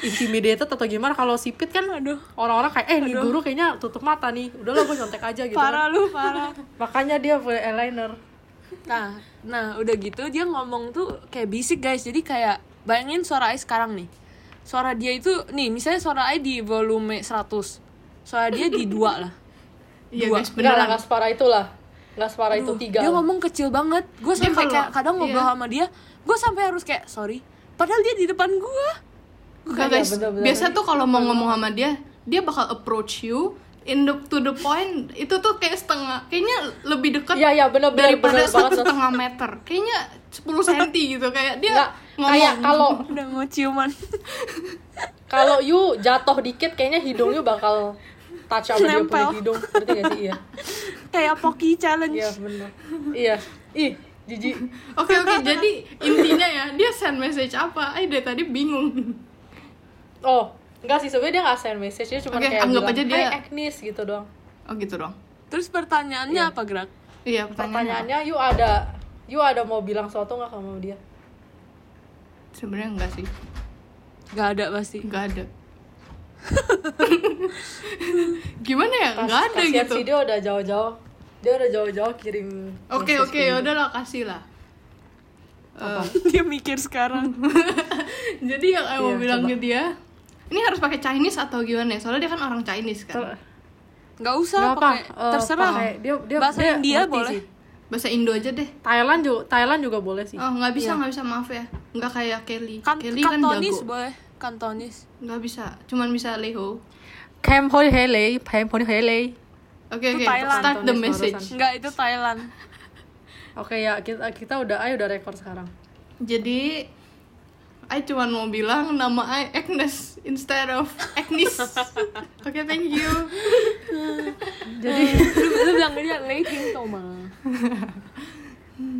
intimidated atau gimana. Kalau sipit kan Aduh. orang-orang kayak eh nih guru kayaknya tutup mata nih. Udahlah gue nyontek aja gitu parah kan. lu parah. <laughs> Makanya dia pakai eyeliner. Nah, nah udah gitu dia ngomong tuh kayak bisik guys. Jadi kayak bayangin suara Ai sekarang nih. Suara dia itu nih misalnya suara Ai di volume 100 suara dia di dua lah Iya Dua. guys, beneran. nggak separah itulah. Nggak separah itu tiga. dia ngomong kecil banget gue sampai kalau- kayak kadang ngobrol iya. sama dia gue sampai harus kayak sorry padahal dia di depan gue Enggak Iya, guys, biasa tuh kalau mau ngomong sama dia, dia bakal approach you in the to the point itu tuh kayak setengah, kayaknya lebih dekat Iya, iya, bener-bener, daripada bener banget satu setengah meter, kayaknya 10 senti gitu kayak dia Nggak, ngomong. kayak kalau <laughs> udah mau ciuman kalau you jatuh dikit kayaknya hidung you bakal touch sama dia punya hidung. Ngerti gak sih? Iya. <laughs> kayak Pocky challenge Iya, bener. Iya. Ih, jijik. Oke oke, jadi intinya ya dia send message apa? Ay dari tadi bingung. Oh, enggak sih sebenarnya dia nggak send message dia cuma Oke, kayak anggap bilang, aja dia- "Hai, Agnes gitu doang. Oh gitu dong. terus pertanyaannya apa gerak Iya pertanyaannya. Pertanyaannya you ada you ada mau bilang sesuatu nggak sama dia? Sebenarnya enggak sih, Gak ada pasti enggak ada. <laughs> Gimana ya? Kas- Enggak ada gitu. sih dia udah jauh-jauh. Dia udah jauh-jauh kirim. Oke oke, ke ya you. udahlah kasih lah. Eh, <laughs> dia mikir sekarang <laughs> jadi yang aku mau Iya, bilang coba. ke dia, ini harus pakai Chinese atau gimana ya? Soalnya dia kan orang Chinese kan. Nggak usah Nggak apa, pakai eh, terserah pakai- dia, dia, bahasa dia India boleh sih. Bahasa Indo aja deh. Thailand juga Thailand juga boleh sih. Oh nggak bisa Iya. nggak bisa maaf ya. Nggak kayak Kelly. kan Kelly kan jago. boleh kantonis Nggak bisa, cuman bisa Leho. Kem hoi hele, kem hoi hele. Oke oke, Thailand. start the message. barusan. nggak itu Thailand <laughs> Oke ya kita kita udah ayo udah record sekarang. Jadi, I cuman mau bilang nama I Agnes instead of Agnes. <laughs> Oke, thank you. <laughs> Jadi lu, bilang dia Leiting Toma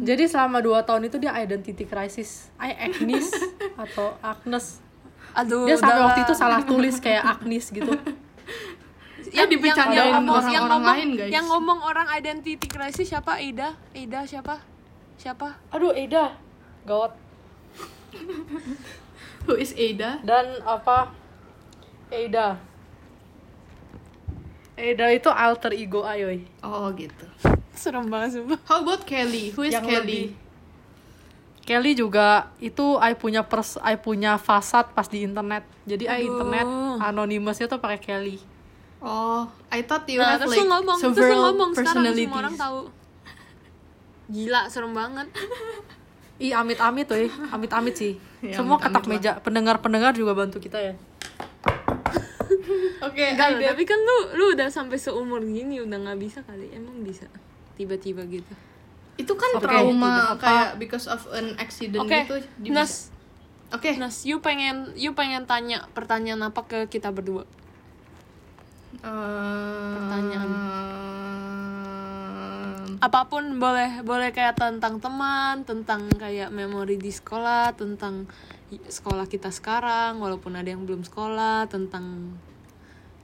jadi selama 2 tahun itu dia identity crisis. I Agnes atau Agnes. Aduh Dia sampai waktu itu salah <laughs> tulis kayak Agnes gitu. Ya, dibercandain ngomong- orang-orang ngomong, lain, guys. yang ngomong orang identity crisis siapa Ida Ida siapa siapa Aduh, Eda. Gawat. <laughs> Who is Ada? Dan apa? Eda. Eda itu alter ego Ayoy. Oh, gitu. serem banget sumpah How about Kelly? Who is Yang Kelly? lebih- Kelly juga itu I punya pers I punya fasad pas di internet. Jadi I Aduh. internet anonymousnya tuh pakai Kelly. Oh, I thought you nah have terus like ngomong terus several ngomong sekarang personalities. semua orang tahu gila serem banget Ih amit-amit tuh, amit-amit sih. <laughs> Ya, Semua amit-amit ketak lah. meja. Pendengar-pendengar juga bantu kita ya. <laughs> Oke, Enggak Aida. tapi kan lu lu udah sampai seumur gini udah nggak bisa kali emang bisa tiba-tiba gitu Itu kan Oke, trauma tidak kayak because of an accident oke gitu. di- Nas Oke. Nas you pengen you pengen tanya pertanyaan apa ke kita berdua Eh, Pertanyaan. apa pun boleh boleh kayak tentang teman tentang kayak memori di sekolah tentang sekolah kita sekarang walaupun ada yang belum sekolah tentang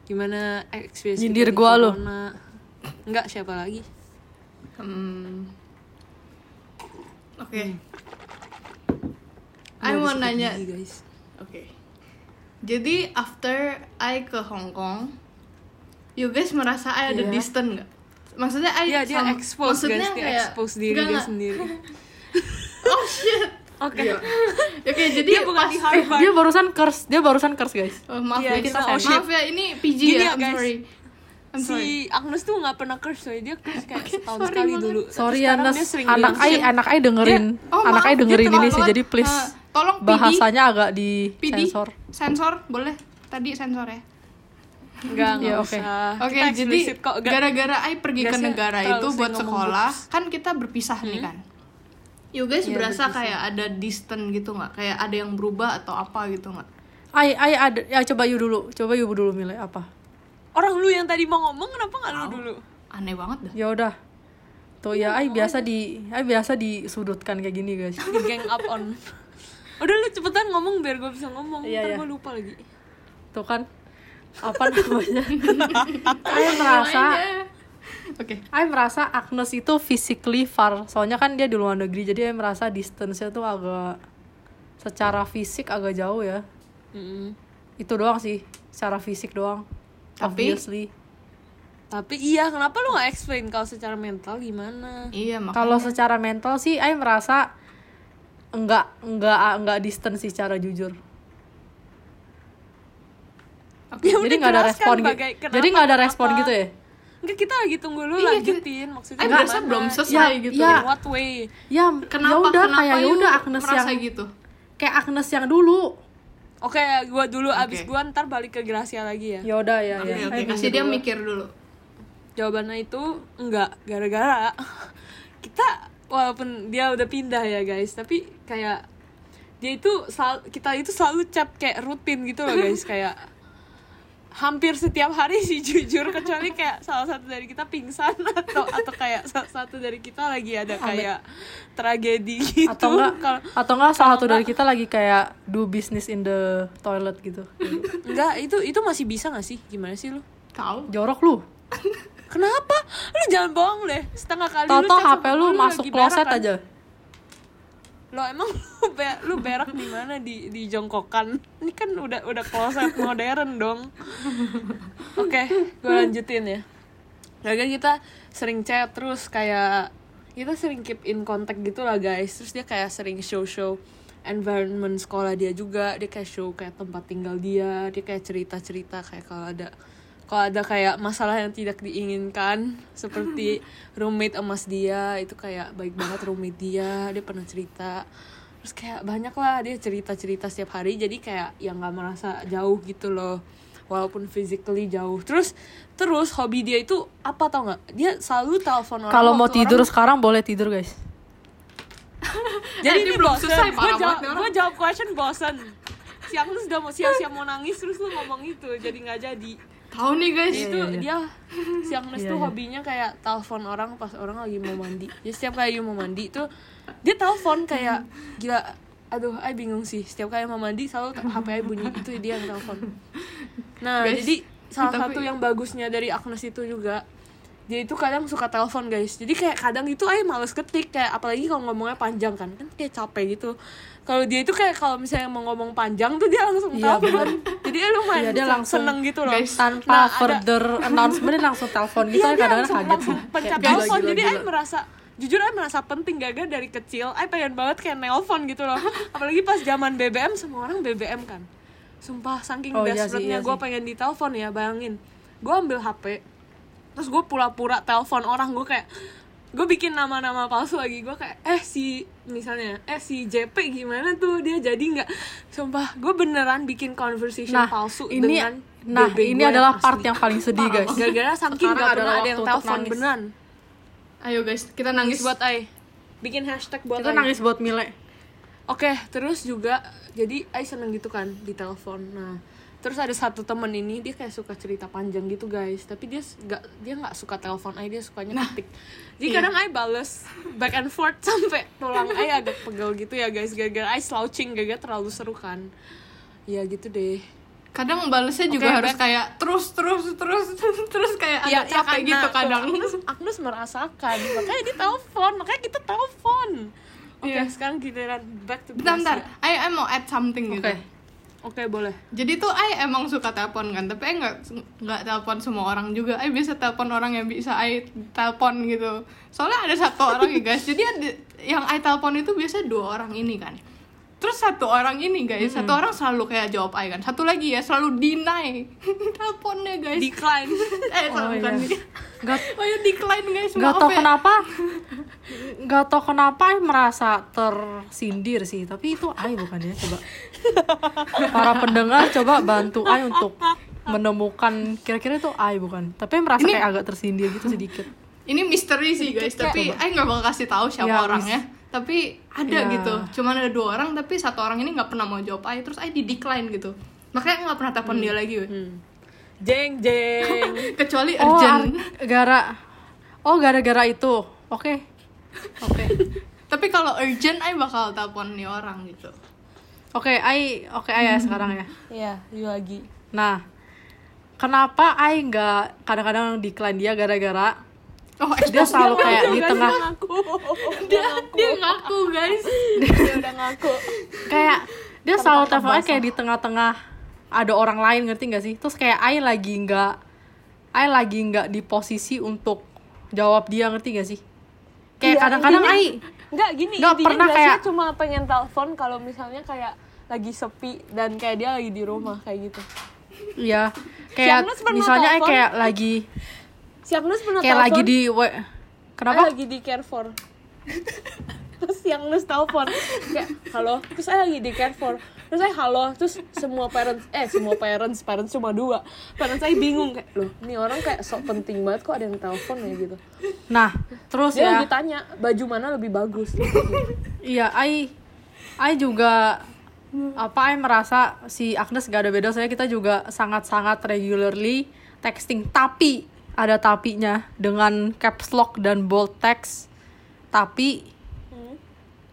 gimana experience Nyindir di gua lu. corona. enggak siapa lagi Hmm. Oke. Hmm. I mau nanya. Oke. Jadi after I ke Hong Kong, you guys merasa I ada Iya. distant nggak? Maksudnya I Iya dia expose maksudnya guys, dia kayak- expose diri dia sendiri. <laughs> Oh shit. Oke. Oke, jadi Dia bukan pas di Eh, Harvard. dia barusan curse, dia barusan curse guys. Oh, maaf Iya, ya, kita kita oh, shit. maaf ya ini PG Gini ya, ya, I'm guys. sorry. I'm sorry. si Agnes tuh nggak pernah curse coy dia curse kayak setahun sorry sekali banget. dulu Sorry Tapi ya Nas, dia anak ai anak ai dengerin, Oh, anak ai dia dengerin ini terlalu sih, jadi please Eh, tolong PD, bahasanya agak di PD, sensor. sensor boleh? Tadi sensor ya. enggak Iya, enggak oke. usah Oke, Kita jadi kok gara-gara I pergi ke negara itu buat sekolah, books. kan kita berpisah nih kan. You guys Iya, berasa berpisah. kayak ada distant gitu nggak? Kayak ada yang berubah atau apa gitu nggak? Ai ai ada ya coba you dulu, coba you dulu milih apa? Orang lu yang tadi mau ngomong kenapa nggak lu dulu Aneh banget dah. Ya udah. Tuh ya ai biasa di ai biasa disudutkan kayak gini guys. di gang up on udah lu cepetan ngomong biar gue bisa ngomong Iya, ntar iya. gue lupa lagi Tuh kan apa namanya? <laughs> ai merasa Oke. Ai merasa Agnes itu physically far. Soalnya kan dia di luar negeri jadi ai merasa distance-nya tuh agak secara fisik agak jauh ya. Mm-mm. Itu doang sih, secara fisik doang. Tapi- Obviously. tapi iya kenapa lu nggak explain kalau secara mental gimana Iya makanya. Kalau secara mental sih, I merasa enggak enggak enggak distance sih secara jujur Ya jadi udah nggak ada respon gitu jadi kenapa, nggak ada kenapa. respon gitu ya Enggak kita lagi tunggu lu Iya, lanjutin maksudnya. Ay gimana? berasa belum selesai Ya, gitu. ya. In what way? ya Kenapa? ya udah kenapa kayak ya you udah Agnes merasa yang gitu? kayak Agnes yang dulu Oke, gua dulu abis Oke. gua ntar balik ke Gracia lagi ya. ya udah ya Oke, ya oke, Ayo, kasih dulu. dia mikir dulu. Jawabannya itu enggak, gara-gara <laughs> kita walaupun dia udah pindah ya guys, tapi kayak dia itu sel- kita itu selalu chat kayak rutin gitu loh guys, <laughs> kayak hampir setiap hari sih <laughs> jujur. Kecuali kayak salah satu dari kita pingsan <laughs> atau atau kayak salah satu dari kita lagi ada kayak tragedi gitu. atau enggak kalau atau enggak salah satu dari kita lagi kayak do business in the toilet gitu. Enggak itu itu masih bisa gak sih? Gimana sih lu? Tahu? jorok lu. Kenapa? Lu jangan bohong deh. Setengah kali Toto chat HP lu masuk kloset kan? aja lo emang <laughs> lu, be- lu berak di mana? Di di jongkokan? Ini kan udah udah kloset modern dong. Oke gue lanjutin ya. Gara-gara kita sering chat terus kayak kita sering keep in contact gitu lah guys. Terus dia kayak sering show show environment sekolah dia juga. Dia kayak show kayak tempat tinggal dia. Dia kayak cerita cerita kayak kalau ada kalau ada kayak masalah yang tidak diinginkan seperti <laughs> roommate emas dia itu kayak baik banget roommate dia dia pernah cerita. Terus kayak banyak lah dia cerita cerita setiap hari jadi kayak yang nggak merasa jauh gitu loh. Walaupun physically jauh. Terus terus hobi dia itu apa tau nggak? Dia selalu telepon orang kalau mau tidur orang- sekarang boleh tidur guys. <laughs> Jadi Eh, ini ini belum bosen. selesai, gue parah jawab gue jawab question bosen. Siang lu sudah mau siap-siap mau nangis terus lu ngomong itu. Jadi nggak jadi Tahu nih guys. itu dia si Agnes Iya, tuh iya. hobinya kayak telepon orang pas orang lagi mau mandi. Jadi setiap kali dia mau mandi tuh dia telepon kayak gila aduh ay bingung sih. Setiap kali mau mandi selalu HP ay bunyi. Itu dia yang telepon. Nah Guys, jadi salah tapi- satu yang bagusnya dari Agnes itu juga dia itu kadang suka telepon guys. Jadi kayak kadang itu ay males ketik. Kayak apalagi kalau ngomongnya panjang kan. Kan kayak capek gitu. Kalau dia itu kayak kalau misalnya mau ngomong panjang tuh dia langsung Iya, telepon. jadi ay lumayan Iya, dia langsung- seneng gitu loh. Guys, tanpa Nah, ada- further announcement dia langsung telepon gitu. Iya, ya kadang-kadang kaget sih. Pencet telepon gila, jadi gila. Ay merasa jujur Ay merasa penting gagal dari kecil. Ay pengen banget kayak nelpon gitu loh. <laughs> Apalagi pas zaman BBM semua orang BBM kan. Sumpah saking Oh, iya desperate-nya iya gue sih. pengen ditelepon ya bayangin. Gue ambil HP terus gue pura-pura telepon orang gue kayak gue bikin nama-nama palsu lagi. Gue kayak eh si misalnya eh si JP gimana tuh? Dia jadi nggak? Sumpah gue beneran bikin conversation nah palsu ini dengan nah BB ini adalah yang part asli. yang paling sedih guys. Gara-gara saking gak pernah ada yang telepon nangis. beneran. Ayo guys, kita nangis. buat Ai. Bikin hashtag buat kita Ai. nangis buat Mile. Oke terus juga jadi Ai seneng gitu kan di telepon. Nah terus ada satu temen ini dia kayak suka cerita panjang gitu guys tapi dia nggak dia nggak suka telepon Ai dia sukanya ketik jadi iya. kadang Ai bales back and forth <laughs> sampai tulang Ai agak pegel gitu ya guys gara-gara Ai slouching gara-gara terlalu seru kan ya gitu deh Kadang balesnya juga Oke, harus kayak terus terus terus terus kayak ya, agak capek karena gitu kadang. Agnes, Agnes merasakan makanya dia telepon makanya kita telepon oke Iya. sekarang giliran back to Bentar, bentar. Gracia. I, I mau add something gitu. Oke oke boleh Jadi tuh I emang suka telepon kan, tapi I nggak nggak telepon semua orang juga. I bisa telepon orang yang bisa I telepon gitu. Soalnya ada satu orang ya guys. Jadi ada yang I telepon itu biasanya dua orang ini kan. Terus satu orang ini guys, satu orang selalu kayak jawab I kan. Satu lagi ya selalu deny <laughs> teleponnya guys. decline <laughs> eh Oh, bukan iya. Gak, <laughs> Oh ya decline guys. gak tau ya. kenapa Gak tau kenapa Ai merasa tersindir sih Tapi itu Ai bukan ya coba Para pendengar coba bantu Ai untuk menemukan kira-kira itu Ai bukan Tapi Ai merasa Ini- kayak agak tersindir gitu sedikit Ini misteri sih guys, tapi I nggak bakal kasih tahu siapa Ya, orangnya. Tapi ada Ya. gitu, cuman ada dua orang, tapi satu orang ini nggak pernah mau jawab I, terus I di decline gitu. Makanya nggak pernah telepon dia lagi, weh. Hmm. jeng jeng <laughs> kecuali Oh urgent. ar- gara Oh gara-gara itu Oke Oke <laughs> tapi kalau urgent I bakal telepon nih orang gitu. Oke Ai Oke Ai ya sekarang ya Iya, you lagi. Nah Kenapa Ai nggak kadang-kadang decline dia gara-gara Oh, <laughs> dia selalu kayak di tengah dia ngaku. <laughs> dia dia ngaku guys. dia udah ngaku. kayak dia selalu Tanpa teleponnya basah. kayak di tengah-tengah ada orang lain ngerti gak sih terus kayak Ai lagi nggak Ai lagi nggak di posisi untuk jawab dia ngerti gak sih kayak Iya, kadang-kadang intinya- Ai Enggak gini, Nggak pernah kayak- cuma pengen telepon kalau misalnya kayak lagi sepi dan kayak dia lagi di rumah kayak gitu. Iya. Kayak misalnya Ai telepon? kayak lagi Si Agnes pernah kayak telepon, lagi di Kenapa? lagi di care for. terus si Agnes telepon kayak halo, terus saya lagi di care for. Terus saya halo, terus semua parents eh semua parents, parents cuma dua. Parents saya bingung kayak, loh, ini orang kayak sok penting banget kok ada yang telepon ya gitu. Nah, terus Dia ya. lagi tanya baju mana lebih bagus. Iya, Ai Ai juga apa Ai merasa si Agnes gak ada beda saya kita juga sangat-sangat regularly texting tapi ada tapinya dengan caps lock dan bold text tapi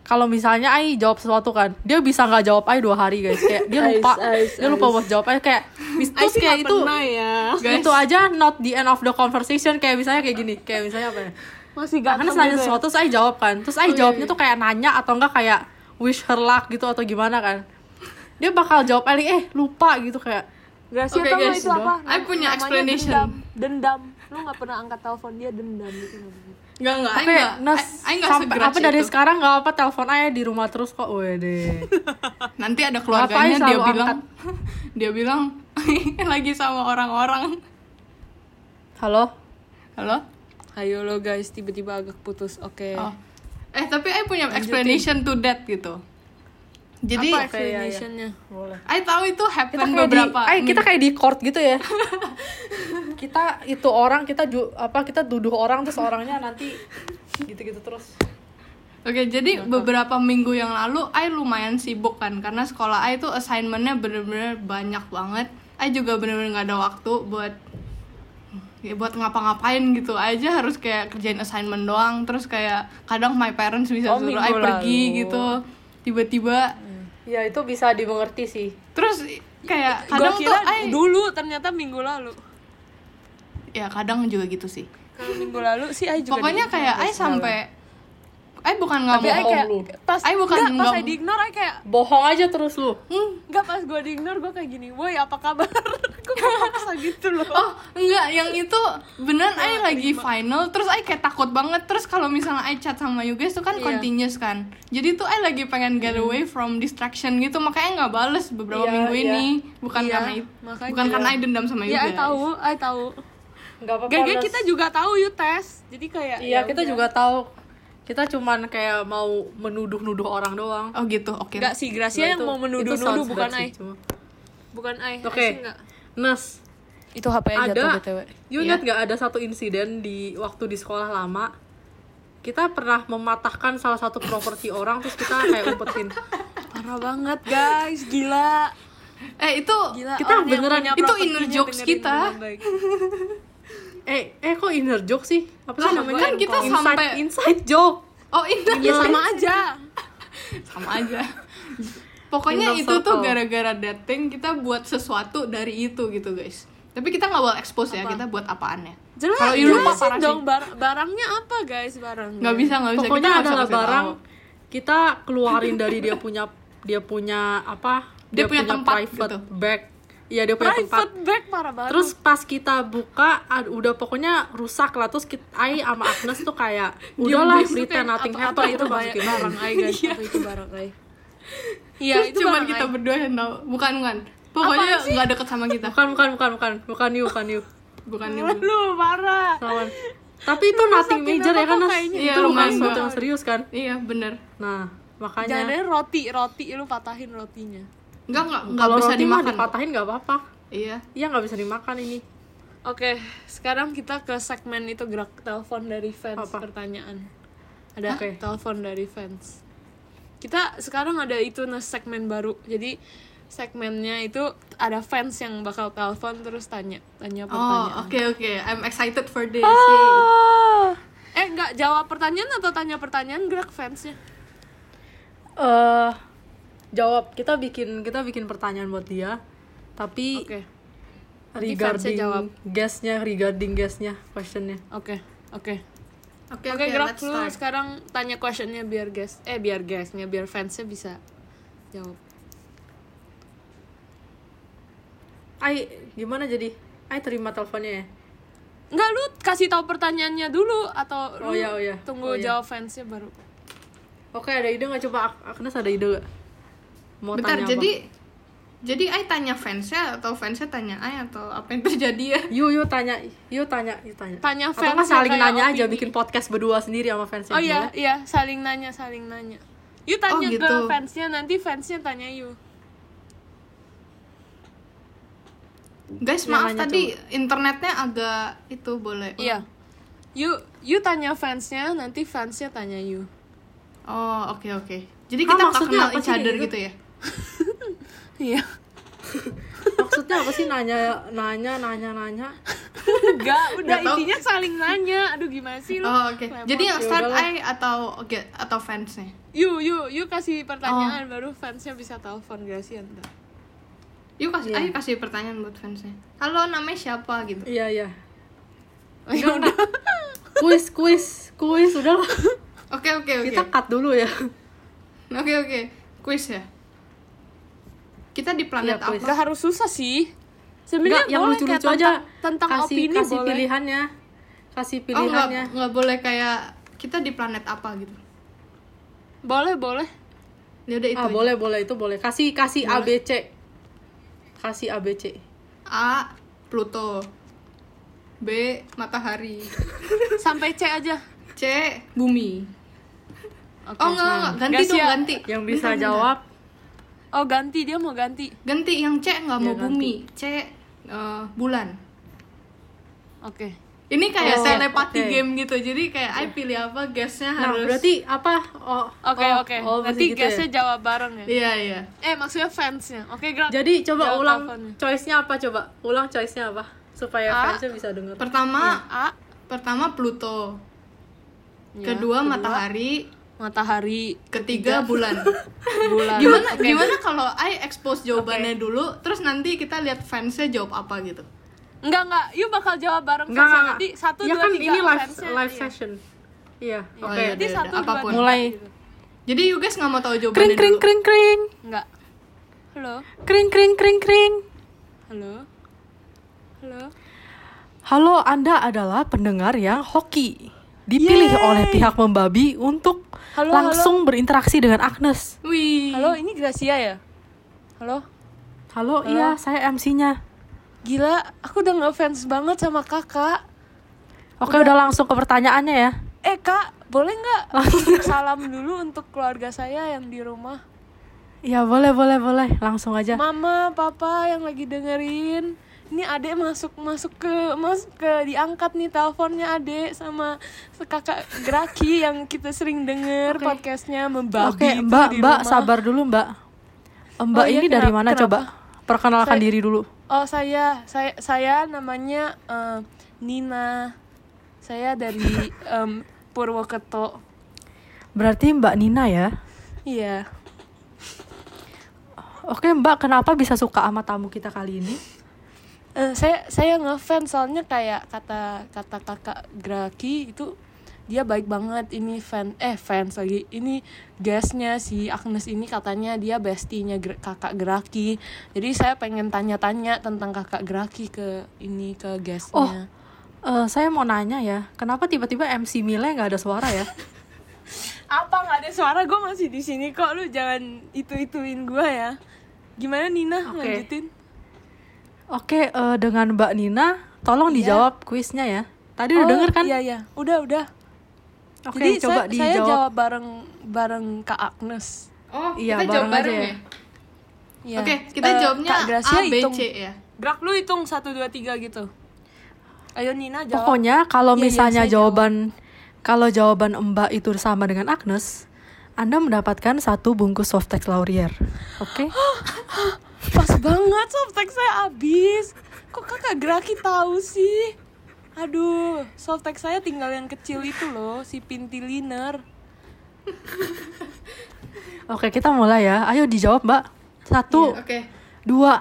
kalau misalnya Ai jawab sesuatu kan dia bisa nggak jawab Ai dua hari guys kayak dia <laughs> lupa Ais, ais, dia lupa buat jawab Ai kayak terus kayak itu ya. Guys. <laughs> itu aja not the end of the conversation kayak misalnya kayak gini kayak misalnya apa ya Masih Agnes ganteng nanya ya. sesuatu terus Ai jawab kan terus Ai Oh, iya, jawabnya iya. tuh kayak nanya atau enggak kayak wish her luck gitu atau gimana kan dia bakal jawab Ai eh lupa gitu kayak Gracia tau nggak guys, itu apa? I punya Namanya explanation. Dendam. dendam. Lu nggak pernah angkat telepon dia dendam gitu namanya. Enggak enggak, enggak. Nas, I enggak sampai apa dari itu. sekarang nggak apa telepon aja di rumah terus kok, wede. <laughs> Nanti ada keluarganya dia selalu bilang <laughs> dia bilang <laughs> lagi sama orang-orang. Halo, Halo? Ayo lo guys, tiba-tiba agak putus. Oke. Oh. Eh, tapi I punya explanation to that gitu. Jadi apa iya, iya. explanationnya? boleh. I tahu itu happen Kita beberapa di, kita kayak di court gitu ya. <laughs> kita itu orang kita ju, apa kita duduk orang terus orangnya nanti gitu-gitu terus. Oke, jadi beberapa minggu yang lalu I lumayan sibuk kan karena sekolah I itu assignmentnya bener-bener banyak banget. I juga bener-bener nggak ada waktu buat ya buat ngapa-ngapain gitu aja harus kayak kerjain assignment doang. Terus kayak kadang my parents bisa Oh, suruh I pergi gitu. Tiba-tiba Ya itu bisa dimengerti sih. terus kayak Gua kadang kira tuh I dulu ternyata minggu lalu. ya kadang juga gitu sih. Kalau minggu lalu sih I juga pokoknya kayak I di- sampai I bukan nggak mau kayak lu. pas I bukan enggak, pas nggak- I di ignore I kayak Bohong aja terus lu. enggak pas gue di ignore gue kayak gini, woi apa kabar? <laughs> gue paksa gitu loh. Oh enggak, yang itu beneran I lagi final Terus I kayak takut banget Terus kalau misalnya I chat sama you guys tuh kan Iya. continuous kan Jadi tuh I lagi pengen get away from distraction gitu Makanya nggak bales beberapa Iya, minggu iya. ini Bukan Iya, karena makanya. bukan karena I dendam sama you Iya, I guys tahu, I tahu. Enggak apa-apa. Gak Nas. kita juga tahu you tes. Jadi kayak Iya, ya kita udah. juga tahu. Kita cuman kayak mau menuduh-nuduh orang doang. Oh gitu, oke Enggak sih, Gracia Nah, yang itu- mau menuduh-nuduh bukan bad sih, I. cuma- Bukan I. I Oke. enggak. Nas, Itu HP aja jatuh ada BTW. you Iya. ingat nggak ada satu insiden di waktu di sekolah lama kita pernah mematahkan salah satu properti orang terus kita kayak umpetin Parah banget, guys. Gila. Eh itu Gila. Kita beneran- itu inner jokes kita. Eh eh kok inner joke sih? Apa sih Kan- namanya? kan kita inside, sampai- inside joke. Oh ini Ya sama aja. <laughs> sama aja. Pokoknya Inner itu tuh circle. gara-gara dating kita buat sesuatu dari itu gitu guys. Tapi kita nggak boleh expose ya kita buat apaannya. Jelas, Kalau lupa parah sih. dong bar- barangnya apa guys barangnya. nggak bisa nggak bisa. Pokoknya kita adalah barang tahu. kita keluarin dari dia punya dia punya apa? Dia punya tempat private gitu. bag iya dia punya tempat. Private bag parah banget. Terus pas kita buka, ad- udah pokoknya rusak lah. Terus kita, Ai sama Agnes tuh kayak, <laughs> udahlah pretend nothing apa itu masukin barang ai guys. Apa itu barang ai. Iya cuman kita berdua yang tahu. Bukan bukan. Pokoknya nggak deket sama kita. Bukan, bukan, bukan, bukan, bukan you, bukan you. bukan <laughs> lu itu parah. Lawan. Tapi itu nothing major ya kan? Iya, itu bukan lumayan sesuatu banget. yang serius kan? iya bener. Nah, jangan makanya roti roti lu patahin rotinya nggak nggak nggak kalau bisa roti mah dimakan dipatahin nggak apa-apa. iya Iya nggak bisa dimakan ini. oke sekarang kita ke segmen itu gerak telepon dari fans Apa? pertanyaan ada Oke. telepon dari fans kita sekarang ada itu nah segmen baru jadi segmennya itu ada fans yang bakal telepon terus tanya tanya oh pertanyaan oke oke I'm excited for this Ah. Eh nggak jawab pertanyaan atau tanya pertanyaan gerak fansnya? Eh, jawab. Kita bikin kita bikin pertanyaan buat dia. Tapi fansnya regarding jawab. guestnya, regarding guestnya, questionnya. Oke. Oke. oke Oke gerak let's lu start. sekarang tanya questionnya biar guest eh biar guestnya biar fansnya bisa jawab. Ai gimana jadi? Ai terima teleponnya ya? Enggak lu kasih tahu pertanyaannya dulu atau Oh lu iya, oh iya. tunggu Oh iya. jawab fansnya baru. Oke, ada ide nggak coba Ag- Agnes ada ide gak? Mau Bentar, tanya jadi jadi Ai tanya fansnya atau fansnya tanya Ai atau apa yang terjadi ya? apa? <laughs> Yuk, yuk tanya, yuk tanya, yuk tanya. Tanya Atau nggak fans saling nanya aja, opini. bikin podcast berdua sendiri sama fansnya. Oh iya, iya, saling nanya, saling nanya. You tanya Oh, ke gitu. fansnya, nanti fansnya tanya you. Guys, maaf tadi internetnya agak itu boleh. Iya. You, you tanya fansnya, nanti fansnya tanya you. Oh, oke oke. Jadi Ah, kita kenal apa each other gitu ya? <laughs> Iya. Maksudnya apa sih nanya, nanya, nanya, nanya? Enggak, udah tahu. intinya saling nanya. Aduh, gimana sih lu? Oh, oke. Lemot. Jadi yang Ya start. Ai atau oke atau fansnya? You, you, you kasih Oh. pertanyaan baru fansnya bisa telepon Gracia ntar. Yuk kasih Iya. Ai kasih pertanyaan buat fansnya. Halo, namanya siapa gitu? Iya, iya. Ya udah. Kuis, kuis, kuis, udah lah. Oke oke oke. Kita cut dulu ya. Oke oke. Quiz ya. Kita di planet quiz. apa? Gak harus susah sih. Sebenarnya yang boleh lucu-lucu aja. tentang, kasih, opini kasih boleh. pilihannya. Kasih Oh nggak pilihannya. nggak boleh kayak kita di planet apa gitu. Boleh, boleh. Ya udah itu. ah, aja. boleh, boleh, itu boleh. Kasih kasih ABC. Kasih ABC. A Pluto. B matahari. <laughs> Sampai C aja. C bumi. Oke. Oh enggak, enggak. ganti Gracia. dong ganti. Yang bisa bentar. jawab Oh, ganti dia mau ganti. Ganti yang C nggak Ya, mau ganti. bumi. C eh, bulan. Oke. Ini kayak Oh, telepati oke. game gitu. Jadi kayak I pilih apa guessnya Nah, harus. berarti apa? Oh, Oke, oh, oke. oh, Nanti gitu guysnya ya? jawab bareng ya. Iya iya. Eh, maksudnya fansnya. Oke, Gra. Jadi coba Jawab ulang teleponnya. choice-nya apa coba? Ulang choice-nya apa? Supaya A. fansnya bisa dengar. Pertama A. pertama Pluto. Ya, kedua, matahari. Matahari. Ketiga bulan. <laughs> Bulan. gimana Oke. gimana kalau I expose jawabannya dulu, terus nanti kita lihat fansnya jawab apa gitu. Enggak, enggak. You bakal jawab bareng Enggak, fansnya. enggak. Nanti satu, ya dua, kan tiga ini live fansnya. live Iya. session. Iya, Oh, oke. iya. Nanti Yaudah, satu, dua, apa pun. tiga Mulai. gitu. Jadi you guys nggak mau tahu Kring jawabannya kring dulu. kring kring. Enggak. Halo? Kring kring kring kring. Halo? Halo? Halo, Anda adalah pendengar yang hoki. Dipilih Yeay. oleh pihak membabi untuk Halo, langsung berinteraksi dengan Agnes. Wih. Halo, ini Gracia ya? Halo? Halo, iya, saya MC-nya. Gila, aku udah ngefans banget sama kakak. Oke, udah langsung ke pertanyaannya ya. Eh kak, boleh nggak salam dulu untuk keluarga saya yang di rumah? Iya, boleh, boleh, boleh. Langsung aja. Mama, papa yang lagi dengerin. Ini adek masuk masuk ke masuk ke diangkat nih teleponnya adek sama kakak Graki <laughs> yang kita sering denger Oke. podcastnya membabi itu Mbak, di Mbak, rumah. sabar dulu, Mbak. Mbak Oh, iya, ini dari kenapa- mana kenapa? coba? Perkenalkan Saya- diri dulu. Oh saya saya saya namanya eh, Nina. Saya dari <laughs> em, Purwokerto. Berarti Mbak Nina ya. Iya. Oke, Mbak, kenapa bisa suka sama tamu kita kali ini? Eh, saya saya ngefans soalnya kayak kata kata kakak Graki itu dia baik banget. Ini fan eh fans lagi. Ini guestnya si Agnes ini katanya dia bestinya Gra- kakak Graki. Jadi saya pengen tanya-tanya tentang kakak Graki ke ini ke guestnya. Eh, saya mau nanya ya, kenapa tiba-tiba MC Mile nggak ada suara ya? <laughs> apa nggak ada suara? Gue masih di sini kok. Lu jangan itu ituin gue ya. Gimana Nina? Oke. lanjutin Oke, eh, dengan Mbak Nina, tolong Iya. dijawab kuisnya ya. Tadi udah Oh, denger kan? iya iya udah udah Oke, jadi coba saya, saya dijawab. jawab bareng bareng Kak Agnes Oh, Iya, kita jawab bareng aja bareng ya. ya. Iya. Oke, kita Eh, jawabnya Kak Gracia A, B, hitung. C ya. Gerak lu hitung 1 2 3 gitu. Ayo Nina jawab. Pokoknya kalau Iya, iya, misalnya saya jawaban kalau jawaban Mbak itu sama dengan Agnes, Anda mendapatkan satu bungkus Softex Laurier. Oke? <gasps> <gasps> Pas banget softtek saya habis. Kok Kakak Graki tahu sih? Aduh, softtek saya tinggal yang kecil itu loh, si pintiliner. <laughs> Oke, kita mulai ya. Ayo dijawab, Mbak. Satu, Iya, Oke. dua,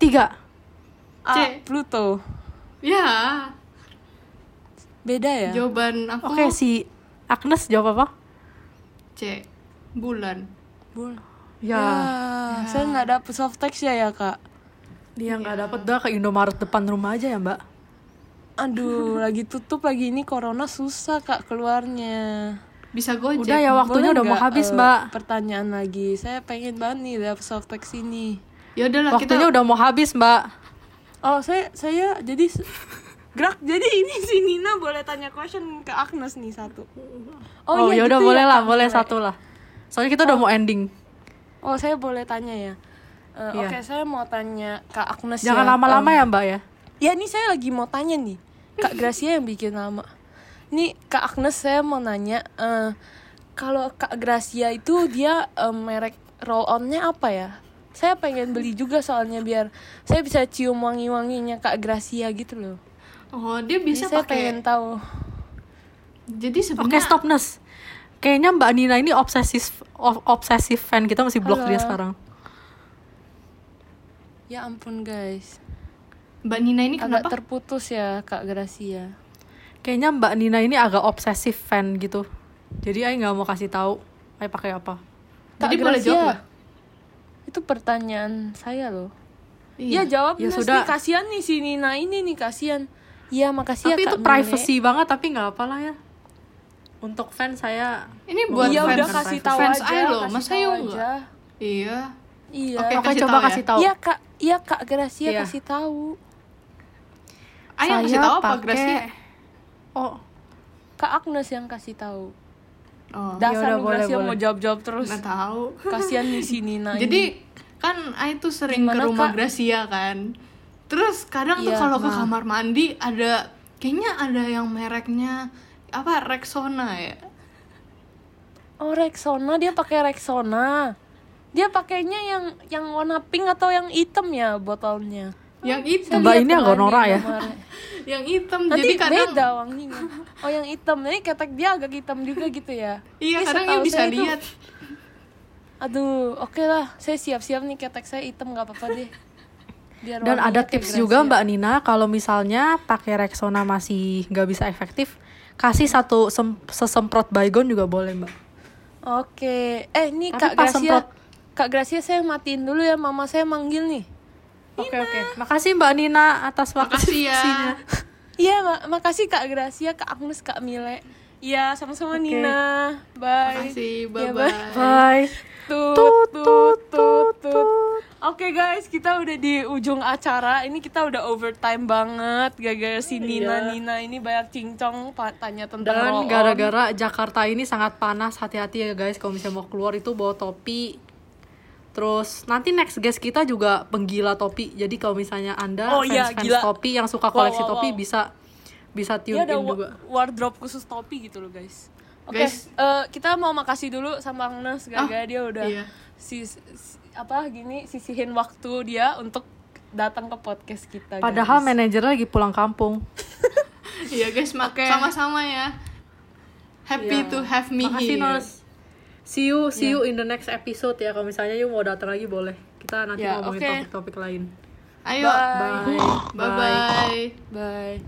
tiga. A. C. Pluto. Ya, Beda ya? jawaban aku Oke, si Agnes jawab apa? C. Bulan. Bul. Ya, Ah, saya nggak dapet softtek ya ya kak. dia nggak dapat dah ke Indomaret depan rumah aja ya, Mbak. Aduh, <laughs> lagi tutup lagi ini corona susah kak keluarnya. bisa gojek Udah ya waktunya Boleh udah mau habis, eh, Mbak. Pertanyaan lagi. Saya pengen banget nih lihat soft text ini. ya udahlah kita Waktunya udah mau habis, Mbak. Oh, saya saya jadi gerak. Jadi ini si Nina boleh tanya question ke Agnes nih satu. Oh, iya ya udah gitu boleh ya, lah, boleh satu lah. Soalnya kita udah mau ending. Oh, saya boleh tanya ya. Eh, Iya. Oke, saya mau tanya Kak Agnes Jangan ya. lama-lama ya, Mbak ya. Ya ini saya lagi mau tanya nih Kak Gracia yang bikin lama Nih Kak Agnes saya mau nanya eh, Kalau Kak Gracia itu dia eh, merek roll onnya apa ya? Saya pengen beli juga soalnya biar saya bisa cium wangi-wanginya Kak Gracia gitu loh oh dia Jadi bisa saya pakai pengen tahu jadi Oke, sebenarnya stop Nes. Kayaknya Mbak Nina ini obsesif obsesif fan kita masih blok Halo. dia sekarang. Ya ampun guys mbak Nina ini Agak kenapa terputus ya Kak Gracia Kayaknya Mbak Nina ini agak obsesif fan gitu. Jadi Ai nggak mau kasih tahu Ai pakai apa. Kak jadi boleh jawab nggak? Itu pertanyaan saya loh Iya. Iya jawab Ya sudah. nih kasihan nih si Nina ini nih kasihan Iya makasih tapi ya itu Kak privacy Mile. banget tapi nggak apa lah ya. Untuk fans saya ini buat Iya fans udah kasih tahu fans aja Ai loh kasih masa aja. enggak iya Iya Oke, kasih coba tahu ya. kasih tahu. Iya Kak Iya Kak Gracia Iya. kasih tahu yang kasih tahu apa Gracia Oh, Kak Agnes yang kasih tahu oh Dasar Yaudah, lu boleh, Gracia boleh. mau jawab-jawab terus nggak tahu Kasihan nih si Nina <laughs> ini. jadi kan Ai tuh sering Gimana, ke rumah Kak? Gracia kan terus kadang tuh Iya, kalau ke nah. kamar mandi ada kayaknya ada yang mereknya apa Rexona ya? Oh Rexona dia pakai Rexona. Dia pakainya yang yang warna pink atau yang hitam ya botolnya? Yang hitam. Mbak ini agak kemarin Nora di ya? <laughs> yang hitam Nanti jadi kadang beda wanginya. Oh yang hitam. Jadi ketek dia agak hitam juga gitu ya. Iya Ih, kadang ya setahu bisa itu- lihat. Aduh oke lah. Saya siap-siap nih ketek saya hitam gak apa-apa deh. Biar dan ada tips juga Gracia. Mbak Nina kalau misalnya pakai Rexona masih nggak bisa efektif, kasih satu sem- sesemprot baygon juga boleh Mbak. Oke, eh ini Tapi Kak pas Gracia, semprot- Kak Gracia saya matiin dulu ya, mama saya manggil nih. Oke oke. Makasih Mbak Nina atas waktu makasih ya. <laughs> Iya, ma- makasih Kak Gracia, Kak Agnes, Kak Mile. Iya, sama-sama Oke. Nina. Bye. makasih Iya, bye bye Bye. Tut, Tut, tut, tut, tut. Oke guys, kita udah di ujung acara. Ini kita udah overtime banget. Gara-gara si Nina, Iya. Nina ini banyak cincong tanya tentang Dan gara-gara Jakarta ini sangat panas, hati-hati ya guys kalau misalnya mau keluar itu bawa topi. Terus nanti next guest kita juga penggila topi. Jadi kalau misalnya Anda Oh iya, fans-fans gila. topi yang suka Wow, koleksi wow, topi wow. bisa bisa tune Dia ada in juga. wardrobe khusus topi gitu loh guys. Oke, Guys. eh, kita mau makasih dulu sama Agnes gara-gara Oh, dia udah iya. sis- si- apa gini sisihin waktu dia untuk datang ke podcast kita. Padahal guys. manajernya lagi pulang kampung. <laughs> iya guys mak- Oke. sama-sama ya happy Iya. to have me Makasih here Nos. See you, see you in the next episode ya. Kalau misalnya you mau datang lagi boleh. Kita nanti Ya, ngomongin oke. topik-topik lain. ayo Bye. bye bye Bye.